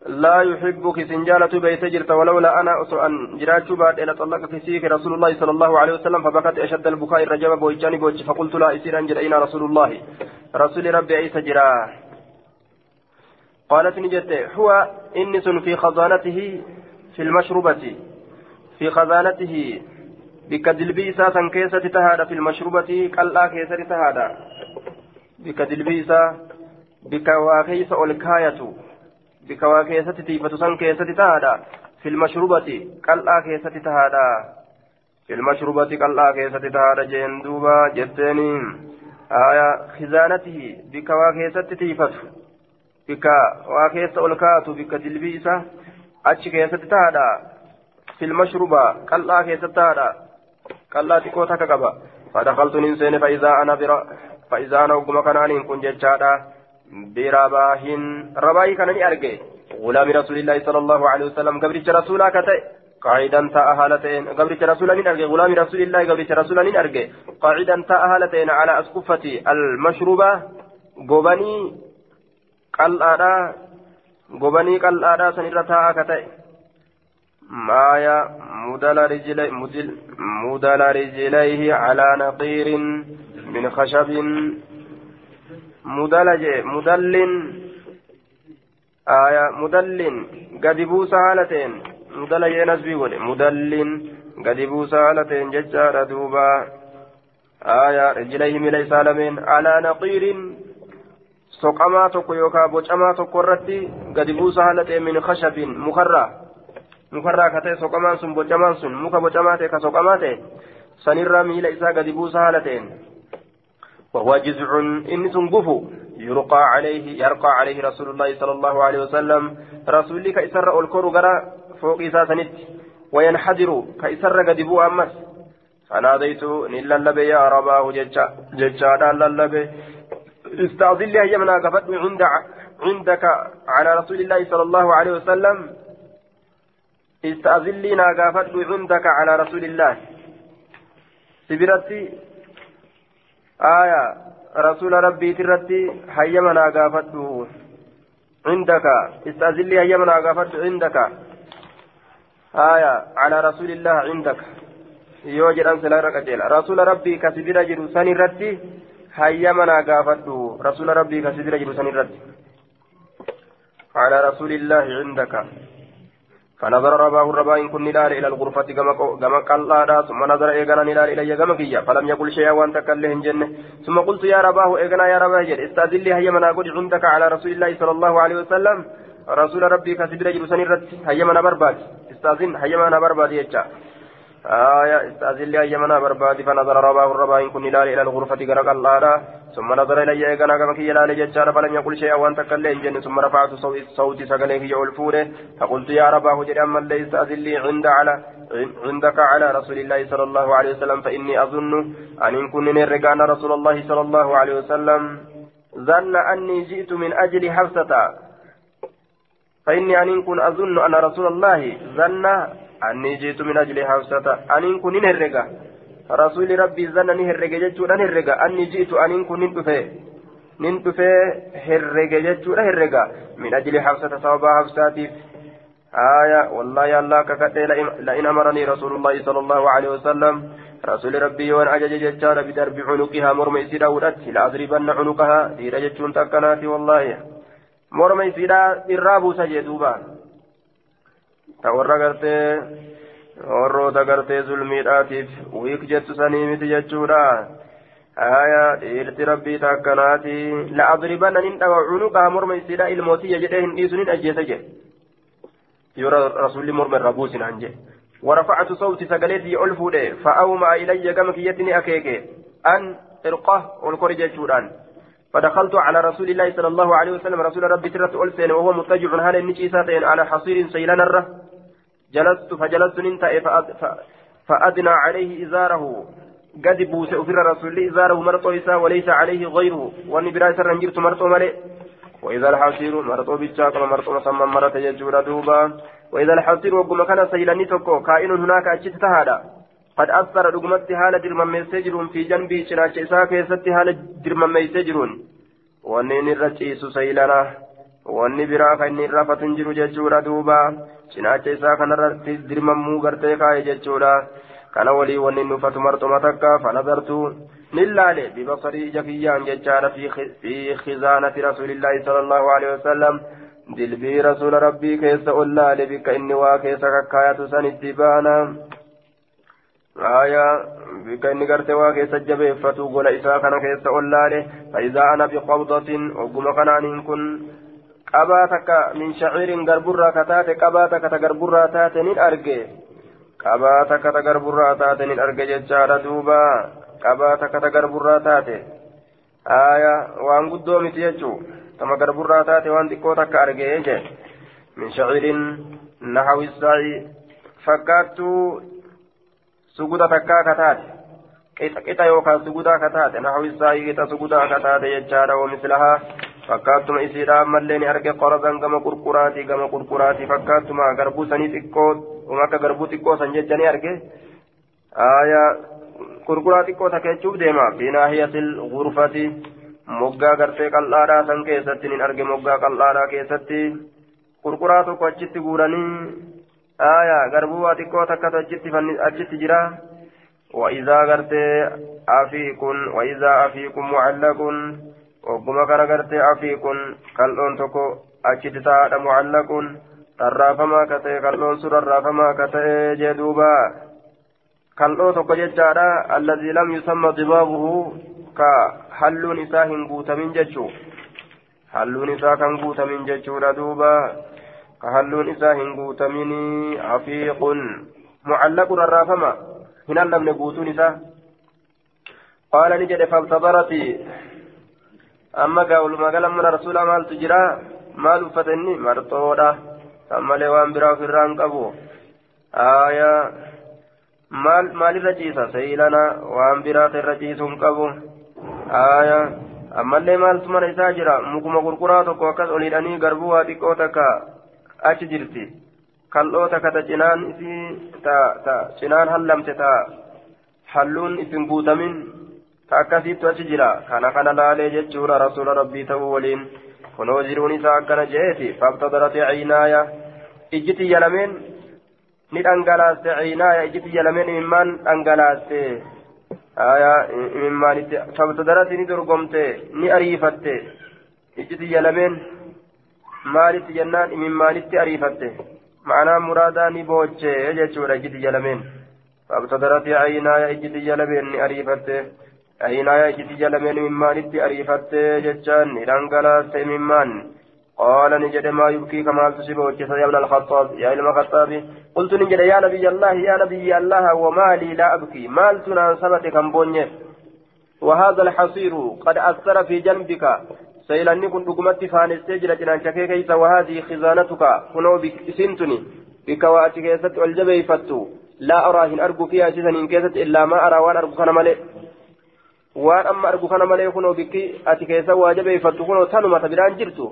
لا يحبك سنجالة بيتجرت ولولا أنا أن جرات بعد إلى في سيك رسول الله صلى الله عليه وسلم فبكت أشد البكاء الرجب بوجاني بوج فقلت لا أسير أنجل أين رسول الله. رسول ربي عيسى جراه قالت نجت هو إنس في خزانته في المشروبة. في خزانته بك دلبيسا سنكيسة تهادا في المشروبة كلا كيسة تهادا بك دلبيسا بك واكيس الكاية بك واكيسة تيفة سنكيسة تهادا في المشروبة كلا كيسة تهادا في المشروبة كلا كيسة تهادا جندوبا جتني آية خزانته بك واكيسة تيفة bika waa keessa ol kaatu bika dilbii isa achi keessatti taadha filmashruba qal'aa keessatti taadha qal'aa xiqqoo takka qaba fadhakaltu nin seene fa'iizaa ana bira fa'iizaa ana rabaayii kana ni arge غلام رسول الله صلى الله عليه وسلم قبل رسولا كتئ قاعدا تا أهالتين قبل رسولا من أرجع غلام رسول الله قبل رسولا من أرجع قاعدا تا أهالتين على أسقفة المشروبة قبني qal'aadha gobanii qal'aadha sanirra taa'aa ka ta'e maaya mudala rijlayhi calaa naqiirin min khashabin mudala gadi buusa haala ta'een mudala jee nasbii godhe mudallin gadi buusa haala ta'een jechaadha duuba aya rijlayhi mila isaa lameen calaa naqiirin soqamaa tokko yookaan bocamaa tokko irratti gadi buusa haala ta'e min khashabin mukarraa mukarraa ka ta'e soqamaan sun bocamaan sun muka bocamaa ta'e ka soqamaa ta'e sanirraa miila isaa gadi buusa وهو جزع إن سنقفو يرقى عليه يرقى عليه رسول الله صلى الله عليه وسلم. رسول كإسر الكور غرا فوق إساسنت. وينحدر كإسر قدبو أمس. فناديت نلا لبي يا رباه ججا ججا لبي استعذل لي أيامنا قفتني عند عندك على رسول الله صلى الله عليه وسلم. استعذل لي ناقافتني عندك على رسول الله. سبرتي آية رسول ربي ترتي هيما ناقافتني عندك استعذل لي أيامنا ناقافتني عندك آية على رسول الله عندك kasi bira jiru san irratti hayyama naa gaafadhu rasuula rabbii kasi bira jiru san irratti على رسول الله عندك فنظر رباه الربائن كن نلال إلى الغرفة كما قال ثم نظر إيقنا نلال إلي كما كيا فلم يقل شيئا وأنت كله جنة. ثم قلت يا رباه إيقنا يا رباه جل استأذن لي هيا من أقول عندك على رسول الله صلى الله عليه وسلم. رسول ربي كسبر جلسان الرد هيا من برباد استأذن هيا من برباد يجا. آية استأذن لي أيمنا بربادي فنظر رباه الربائن كن إلى إلى الغرفة غرق الله. ثم نظر إلي إيقنا كما كي إلى ججار فلم يقل شيئا وأن تكلم جن. ثم رفعت صوتي سقليك يعلفونه فقلت يا رباه جل أما اللي استأذن لي عند على عندك على رسول الله صلى الله عليه وسلم فإني أظن أن إن كن نرقان رسول الله صلى الله عليه وسلم. ظن أني جئت من أجل حفصة. فإني أن كن أظن أن رسول الله ظن أني جئت من أجل حفصة أن كن نهرقا رسول ربي زن نهرقا جتشورا نهرقا أني جئت أن كن ننتفي ننتفي هرقا جتشورا هرقا من أجل حفصة صوبا حفصاتي آية والله يا الله ككتي لئن أمرني رسول الله صلى الله عليه وسلم رسول ربي وان أجج جتشارا بدرب عنقها مرمى إسيرا ودت لأضربن عنقها دير جتشون تكناتي والله مرمى إسيرا إرابو سجدوبا ta warra gartee warroota gartee zulmiidhaatiif wiik jettu sanii miti jechuudha haya dhiirti rabbii takkanaati la'adribanna nin dhawa cunuqaha morma isiidha ilmootiyya jedhee hin dhiisu nin ajjeese jedhe yoo rasulli morma irra buusin han jedhe ورفعت صوتي سقليتي ألفودي فأومع إلي كما كيتني أكيكي أن إرقه والكورجة شوران فدخلت على رسول الله صلى الله عليه وسلم رسول ربي ترت ألسين وهو متجع هل النجيساتين على حصير سيلان الره جلست فجلست ننتهي فأدنى عليه إزاره. قد بوس أفر رسول إزاره مرطو إسا وليس عليه غيره. وأني برأي سر نجرت مرطو ملئ. وإذا الحصير مرطو بيتشاك مرطو مسمى مرة يجور دوبا. وإذا الحصير وقم كان سيلاني تكو كائن هناك أجت تهادا. قد أثر رقمت حالة درمم سجرون في جنبي شناش إسا كيست حالة درمم سجرون. وأني نرجيس سيلنا وأني براك إني رفت جرو ججور دوبا cinaacha isaa kanarratti dirmammuu gartee kaa'e jechuudha kana walii wanni nufatu marxuma takka fanazartu nin laale bibasarii ija kiyyaan jechaadha fi khizaanati rasuulillaahi sala allahu alehi wasalam dilbii rasuula rabbii keessa ol laale bikka inni waa keessa kakkaayatu sanitti baana inni gartee waa keessa jabeeffatu gola isaa kana keessa ol laale faidaa ana biqabdatin ogguma kanaaniin kun qabaa takka ta garburraa taate nin arge jechaadha duuba qabaa takka ta garburraa taate aya waan guddoo miti jechuu tama garburraa taate waan xiqqoo takka arge je min shaciirin nahawi saa'i fakkaattuu suguda takkaa kataate qixa qixa yookaan sugudaa kataate nahawi saa'i qixa sugudaa kataate jechaadha oomislahaa fakkaatuma isiidha ammallee ni arge qorazan gama qurquraatii gama qurquraatii fakkaatuma garbuu sanii xiqqoo uma akka garbuu xiqqoo san jecha ni arge aya qurquraa xiqqoo takka jechuuf deema binaahiyatil gurfati moggaa gartee qal'aadhaa san keessatti ni arge moggaa qal'aadhaa keessatti qurquraa tokko achitti guuranii aya garbuu waa xiqqoo takkatu achitti achitti jira وإذا غرت أفيك وإذا أفيك معلق ogguma kana gartee afii kun kal'oon tokko achitti taa'aadha mucallaquun rarraafamaa ka ta'e kal'oon sun rarraafamaa ka ta'e jee duuba. Kal'oo tokko jechaadha alladii lam yusamma dibaabuhu ka halluun isaa hin guutamin jechuu. Halluun isaa kan guutamin jechuudha duuba. Ka halluun isaa hin guutaminii afiiqun. Mucallaqun arraafama hin hallabne guutuun isaa. Qaala ni jedhe fabtadarati amma gaa walumaa gala mana rasuulaa maaltu jira? Maal uffata inni? Marxoodha kan waan biraa ofirraa hin qabu. Aayaa. Maal maalirra ciisa? Seeyilana waan biraata irra ciisu hin qabu. Aayaa. Ammallee maaltu mana isaa jira? Mukuma gurguraa tokko akkas olidhanii garbuu waa xiqqoo takka achi jirti. Kal'oo takka ta cinaan isii ta ta cinaan hallamte ta. Halluun isin guutamin ta akkasiittu achi jira. Kana kana laalee jechuudha rasuula rabbii ta'uu waliin. Kunoo jiruun isaa akkana je'eeti. Fabtadarate ciinaaya ijji tiyya lameen ni dhangalaaste. Ciinaaya ijji tiyya lameen imimmaan dhangalaaste. Imimmaanitti fabtadarate ni dorgomte ni ariifatte. Ijji tiyya lameen maalitti jennaan? Imimmaanitti ariifatte. Ma'anaa muraadaa ni booche jechuudha ijji tiyya lameen. Fabtadarate ciinaaya ijji tiyya lameen ni ariifatte عينايا إجتي جلمين ممان إتي أريفتي جتشان إلانقلاست ممان قال نجد ما يبكي كما تصيبه وجهه يا ابن الخطاب يا ابن الخطاب قلت نجد يا نبي الله يا نبي الله وما لي لا أبكي مالتنا سبت كم بنيه وهذا الحصير قد أثر في جنبك سيلاني كنت قمت فانستي جل جنان كيس وهذه خزانتك كنو بسنتني بك واتي كيست والجبي فتو لا أرى هن أرجو فيها سيسن كيست إلا ما أرى وأن أرجو كان ملئ waan amma argu kana malee kunoo bikki ati keessa waa jabeeffattu kunoo tanuma ta biraan jirtu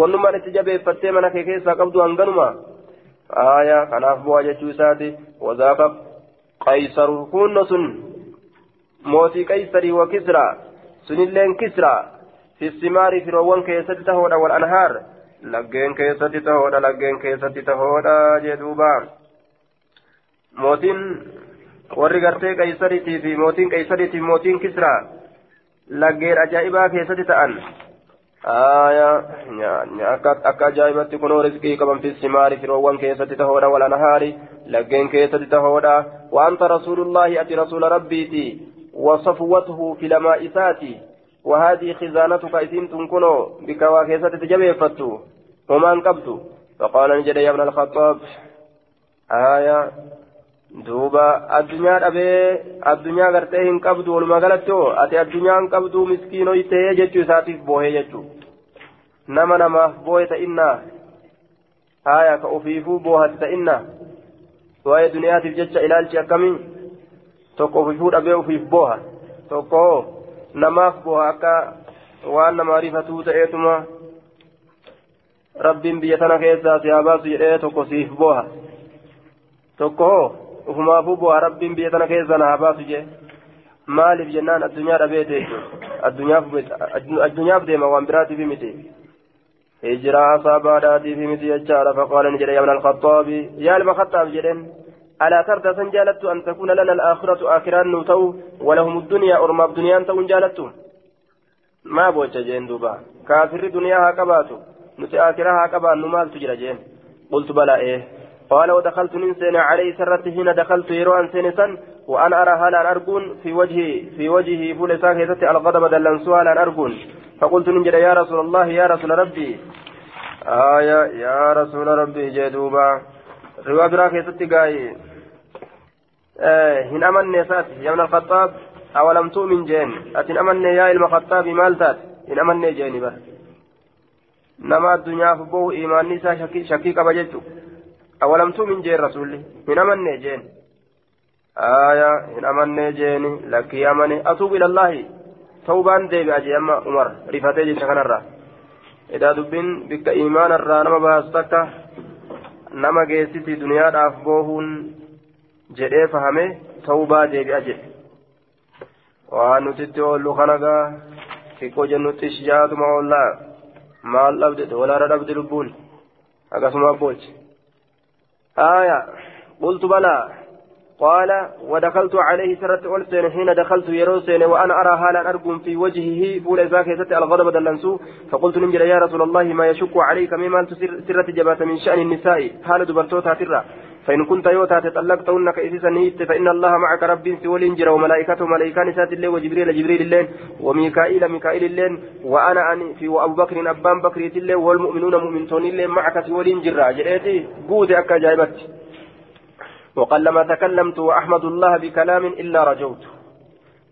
wannumaan itti jabeeffattee mana kee keessaa qabdu hanganuma aayaa kanaaf bu'aa jechuu isaati wazaaka qaysaru kunno sun mootii qaysarii wa kisraa sunilleen kisraa fissimaari firoowwan keessatti tahoodha wal anhaar laggeen keessatti tahoodha laggeen keessatti tahoodha jedhuuba mootiin warri gartee qaysariitii fi mootiin qaysariitii mootiin kisraa laggeen ajaa'ibaa keessatti ta'an akka ajaa'ibatti kunoo rizqii qaban fi simaari firoowwan keessatti tahoodha wal anhaari laggeen keessatti tahoodha waanta rasuulullaahi ati rasuula rabbiiti في لما إساتي وهذه خزانتك إسين تنكنو بكوا كيسة تجبيفتو وما انقبتو فقال نجد يا ابن الخطاب آية duuba addunyaa dhabee addunyaa gartee hin qabdu walumaa galatti hoo ati addunyaa hin qabdu miskiinoo ta'ee jechuu isaatiif boohee jechuu nama namaaf boohe ta'innaa haaya ka ufiifuu boohati ta'innaa waa'ee duniyaatiif jecha ilaalchi akkamii tokko ufiifuu dhabee ufiif booha tokko namaaf booha akka waan nama rifatuu ta'eetuma rabbiin biyya tana keessaa si haa baasu jedhee tokko siif booha tokko biyya tana keessa na haa baasu jee maaliif jennaan addunyaa dhabeete addunyaaf deema waan biraatiif miti hijiraa asaabaadhaatiif miti jechaadha faqaala ni jedhe yaa ibna alkhaxaabi yaa ilma khaxaab jedhen ألا ترضى سن جالت أن تكون لنا الآخرة آخرا نوتو ولهم الدنيا أرمى بدنيا تون جالت ما بوجه جين دوبا كافر دنيا هكباتو نتي آخرها هكبا نمال تجرى جين قلت بلى إيه قال ودخلت من سنة عليه سرت حين دخلت يروان سنة وأنا أرى هلا أرجون؟ في وجهي في وجهي فول ساكتة الغضب دلنسوها لأن أرجون؟ فقلت نجد يا رسول الله يا رسول ربي. آية يا رسول ربي جدوبا. روا براك ستقاي آه هن أمن نسات يا ابن الخطاب أولم تؤمن جين؟ أتن أمن يا إلما خطاب مالتات هن أمن جيني بس نما الدنيا فبوه إيمان نسا شكي, شكي كبجتو. أولم تؤمن جين رسولي؟ من أمن جين. آية من أمن جين. لك يا من أتوب إلى الله. توبان ديبي أجي أما عمر. رفاتي جيش الرا. إذا دبين بك إيمان الرا. نما باستك. نما جيسيتي دنيا داف بوهون. jedhee fahame tawbaa deebi'a jedhe waan nutitti oollu kanagaa xiqqoo jennutti shijaatuma oollaa maal dhabde doolaara dhabde lubbuun akkasuma abboolche آية. قلت بلى. قال ودخلت عليه سرت ألسن حين دخلت يروسين وأنا أرى هالا أرجم في وجهه. فول إذاك يستي الغضب دلنسو. فقلت ننجل يا رسول الله ما يشك عليك مما سرت جبات من شأن النساء. حال دبرتوتا ترى فإن كنت يوتا تطلقتهن كإسيسا نيت فإن الله معك رب سولين جرى وملائكته ملائكة نسات الله وجبريل جبريل الله وميكائيل ميكائيل الله وأنا أني في وأبو بكر أبان بكر الله والمؤمنون مؤمنون الله معك سولين جرى جريتي بود أكا جايبت. وقلما تكلمت وأحمد الله بكلام إلا رجوت.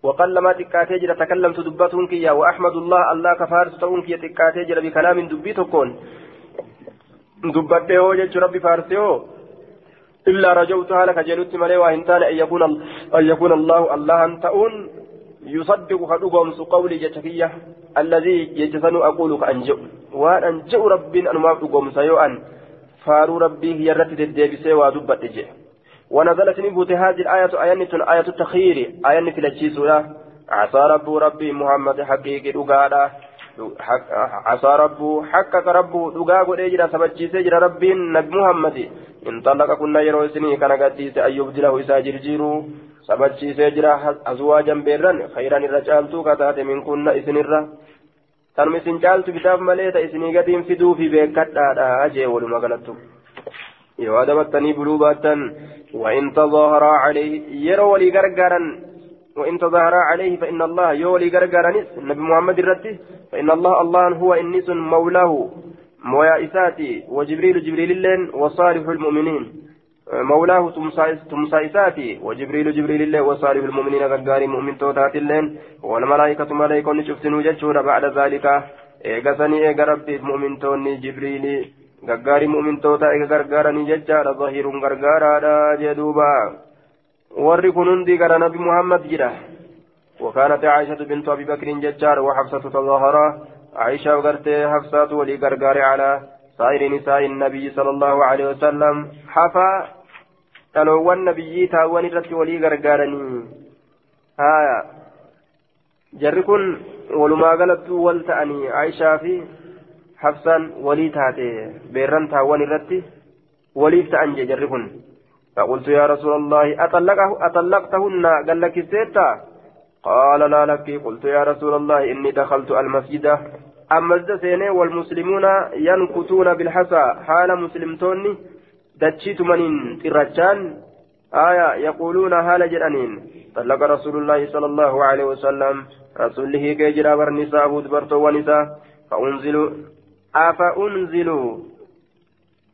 وقلما تكاتي جرى تكلمت دبتهم كيا وأحمد الله الله كفارس تون كي تكاتي جرى بكلام دبيتكون دبته وجه ربي فارسيو إلا رجوتها لك جلوت ملي وإن كان أن يكون أن يكون الله الله أن تؤن يصدق خدوغم قولي جتكية. الذي يجسن أقول كأنجو وأن أنجو رب أن ما أقوم سيوأن فارو ربي هي الرتد الديبسي ودبت جي ونزلت نبوت هذه الآية آية آية التخيير. آية في الجيسولا عسى رب ربي محمد حقيقي أقالا عسى ربه حقق ربه دغا غدي جرا سبچيسه جرا ربين نبي محمد. طلق كنا يرو سني كان غديس أيوب دله إسا جرجيرو سبچيسه جرا ازواجا بيرن خيرا الرجالتو كتات من كنا اسنرا تنم اسن جالتو كتاب مليتا إسني غدين فدو في بكدادا أجي ولما adabattanii buluu baattan وإن تظاهر عليه يرو ولي غرغرا وإن تظاهر عليه فإن الله يولي غرغرانيس. النبي محمد الرتي فإن الله الله هو إنيس مولاه. مويا إساتي وجبريل جبريل اللين وصالح المؤمنين. مولاه تمسا إساتي وجبريل جبريل اللين وصالح المؤمنين غرغاري مؤمن توتات اللين. والملائكة ملائكة نشفتنوا جتشورا بعد ذلك. إيغسني إيغا ربي مؤمن توني جبريل. غرغاري مؤمن توتا إيغا غرغارني جتشارا ظهير غرغارا جدوبا warri kun hundi gara nabi muhammad jira. وكانت عائشة بنت أبي بكر ججار وحفصة تظاهرا عائشة وقرت حفصة ولي قرقار على سائر نساء النبي صلى الله عليه وسلم حفا تلو النبي تاوان الرت ولي قرقارني هايا جركن ولما قالت ولتأني عائشة في حفصا ولي تاتي بيرن تاوان الرت ولي تأنجي جركن فقلت يا رسول الله أطلقه أطلقتهن؟ قال لك السيدة. قال لا لك. قلت يا رسول الله إني دخلت المسجد. أما سيني والمسلمون ينكتون بالحسى حال مسلمتوني دتشيت من ترجان؟ آية يقولون هال جرانين طلق رسول الله صلى الله عليه وسلم. رسوله كيجرا والنساء دبرتو ونساء. فأنزلوا أفأنزلوا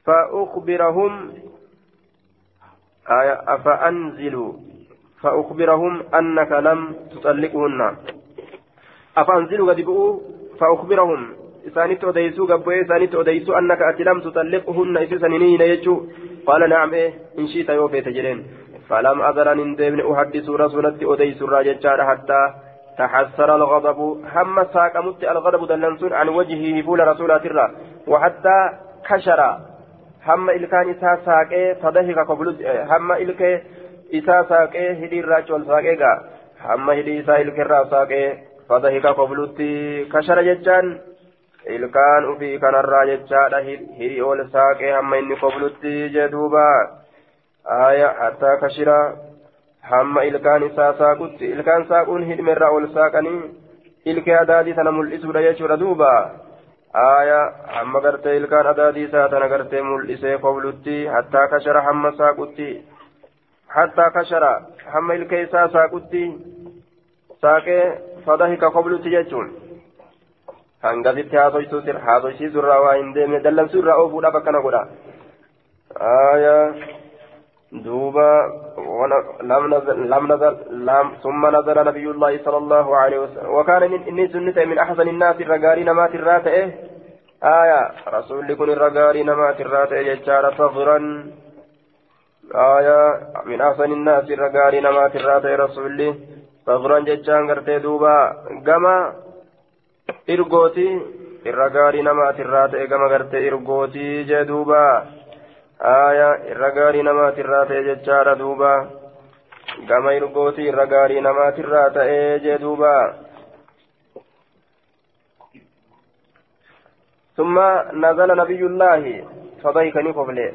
فأخبرهم آية أفأنزلوا فأخبرهم أنك لم تطلقهن. أفأنزلوا قد بؤوا فأخبرهم. إسانيت أديسوا قبوا إسانيت أديسوا أنك أتي لم تطلقهن. إسسنينين يجو. قال نعم إيه إن شئت يوفي تجرين فلم أذرن إن ديبن أحدث رسولتي أديس الراجل حتى تحسر الغضب. هم ساقمت الغضب دلنسون عن وجهه فول رسولات الله وحتى كشر. Hamma ilkaan isaa saaqee fadahika koblu hamma ilkee isaa saaqee hidhii irraa col saaqee gaa hamma hidhii isaa ilkeerraa saaqee fadahika koblutti kashara jechaan ilkaan ufii kanarraa jechaadha hidhii ol saaqee hamma inni koblutti jedhuuba aya hattaa kashira hamma ilkaan isaa saaqutti ilkaan saaquun hidhimerraa ol saaqanii ilkee adaadii tana mul'isuudha jechuudha duuba آية هم قرتي الكان أدادي ساتنا قرتي ملئسي قبلتي حتى كشر هم ساقتي حتى كشر هم الكيسا ساقتي ساقي فضحك قبلتي جتون hangasitti haasoysiisu irraa waa hin deemne dallansuu irraa oofuudha bakka na godha. دوبا لم نزل لم ثم نزل نبي الله صلى الله عليه وسلم وكان إني سنة من أحسن الناس الرجال نمات الراتئ آية رسول لكن الرجال نمات الراتئ ججار صغرا آية من أحسن الناس الرجال نمات الراتئ رسول لي صغرا ججان قرتي دوبا قما إرقوتي الرجال نمات الراتئ قما قرتي إرقوتي جدوبا irra gaarii namaatirraa ta'e jechaadha duuba. Gama irgootii irra gaarii namaatirraa ta'ee jee duuba. نزل نبي الله فضيكني قبله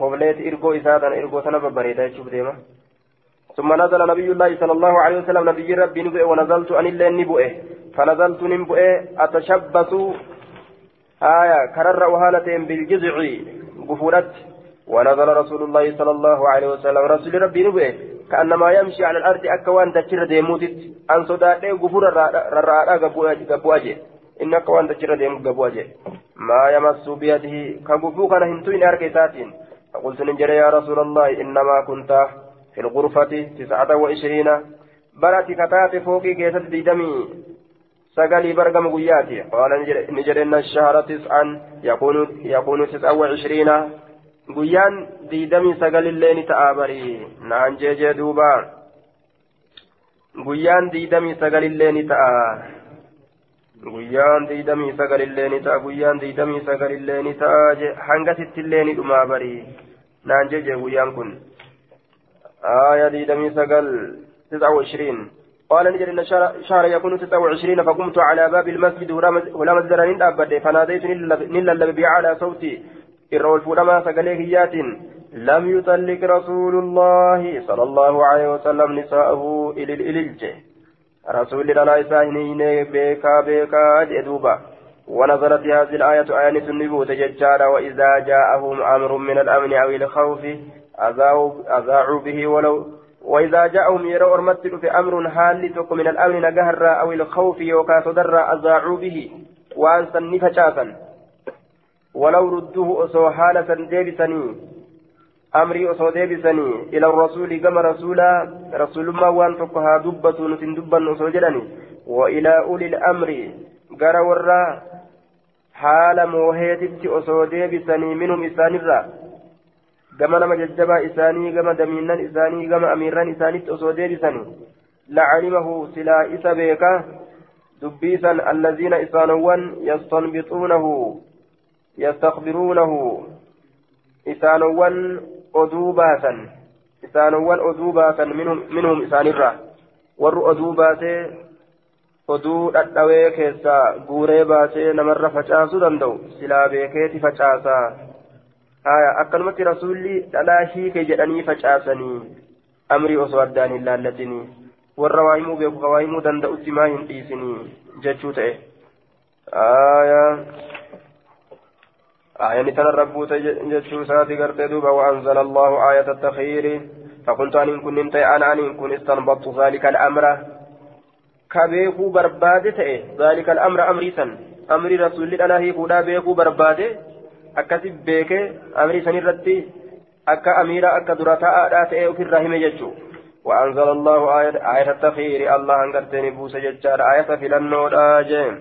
قبلت إرقو إسادا إرقو سنة بريدة شوف ديما ثم نزل نبي الله صلى الله عليه وسلم نبي ربي نبؤ ونزلت أن الله نبؤه فنزلت نبؤه أتشبث آية كرر وهالتين بالجزع قفولت ونزل رسول الله صلى الله عليه وسلم. رسول ربي نبئ كأنما يمشي على الأرض أكوان تشر ديموتت. أن صداته غفور الرعاء قبواجه. إن أكوان تشر ديم قبواجه. ما يمس بيده. كغفو كان هنتوين أركيساتين فقلت نجر يا رسول الله إنما كنت في الغرفة تسعة وعشرين. برأت كتات فوقي كيست ديدمي سقلي برقم قياتي قال نجر إن الشهر تسعا يكون يكون تسعة وعشرين guyyaan diidamii sagalillee ni ta'a barii naan jeejee duuba guyyaan diidamii sagalillee ni ta'a guyyaan diidamii sagalillee ni ta'a guyyaan diidamii sagalillee ni ta'a hangasittillee ni dhumaa barii naan jeejee guyyaan kun آية ديدمي سقل تسعة وعشرين قال نجد إن شهر يكون تسعة وعشرين فقمت على باب المسجد ولا مسجد نين فناديت نلا الذي على صوتي kiyyaatiin lam yutallik rasuulullaahi sala allahu aleyhi wasalam nisaa'ahu ilil ililche rasuulli dhalaa isaa hin hiine beekaa beekaa jee duuba ونزلت هذه الآية آية النبوة ججارة وإذا جاءهم أمر من الأمن أو الخوف أذاعوا به ولو وإذا جاءهم يروا أرمتل في أمر حال من الأمن نجهر أو الخوف يوكا صدر أذاعوا به وأنسى النفشاتا ولو ردوه أصو حالة ديبسني أمري أصو ديبسني. إلى الرسول كما رسولا. رسول ما وان دبة نسن دبا أصو جلني وإلى أولي الأمر. قرى ورا حال موهيتت أصو ديبسني منهم إسان الرّ gama nama jajjabaa isaanii gama damiinnan isaanii gama amiirran isaanitti osoo deebisanii lacalimahu silaa isa beeka dubbiisan allaziina isaanowwan yastanbixuunahu يستخبرونه إسانوان أدوباتا إسانوان أدوباتا منهم منهم إسان الرا ور أدوباتي oduu dhadhawee keessaa guuree baasee namarra facaasuu danda'u silaa beekeeti facaasaa amrii osoo addaan hin laallatinii warra waa himuu beeku ka waa himuu danda'utti maa hin dhiisinii jechuu ta'e haya آية تنربوت جتشوساتي قرتي دوبا وأنزل الله آية التخيير فقلت أن كنت أنا أن كن استنبطت ذلك الأمر كبيكو بربادة ذلك الأمر أمري سن أمري رسول الله هيكودا بيكو بربادة akkasi beekee amrii san irratti akka amiira akka dura taa'aadhaa ta'ee ofirraa hime jechuu وأنزل الله آية آية التخير الله أن قرتني بوسى ججار آية في لنور آجين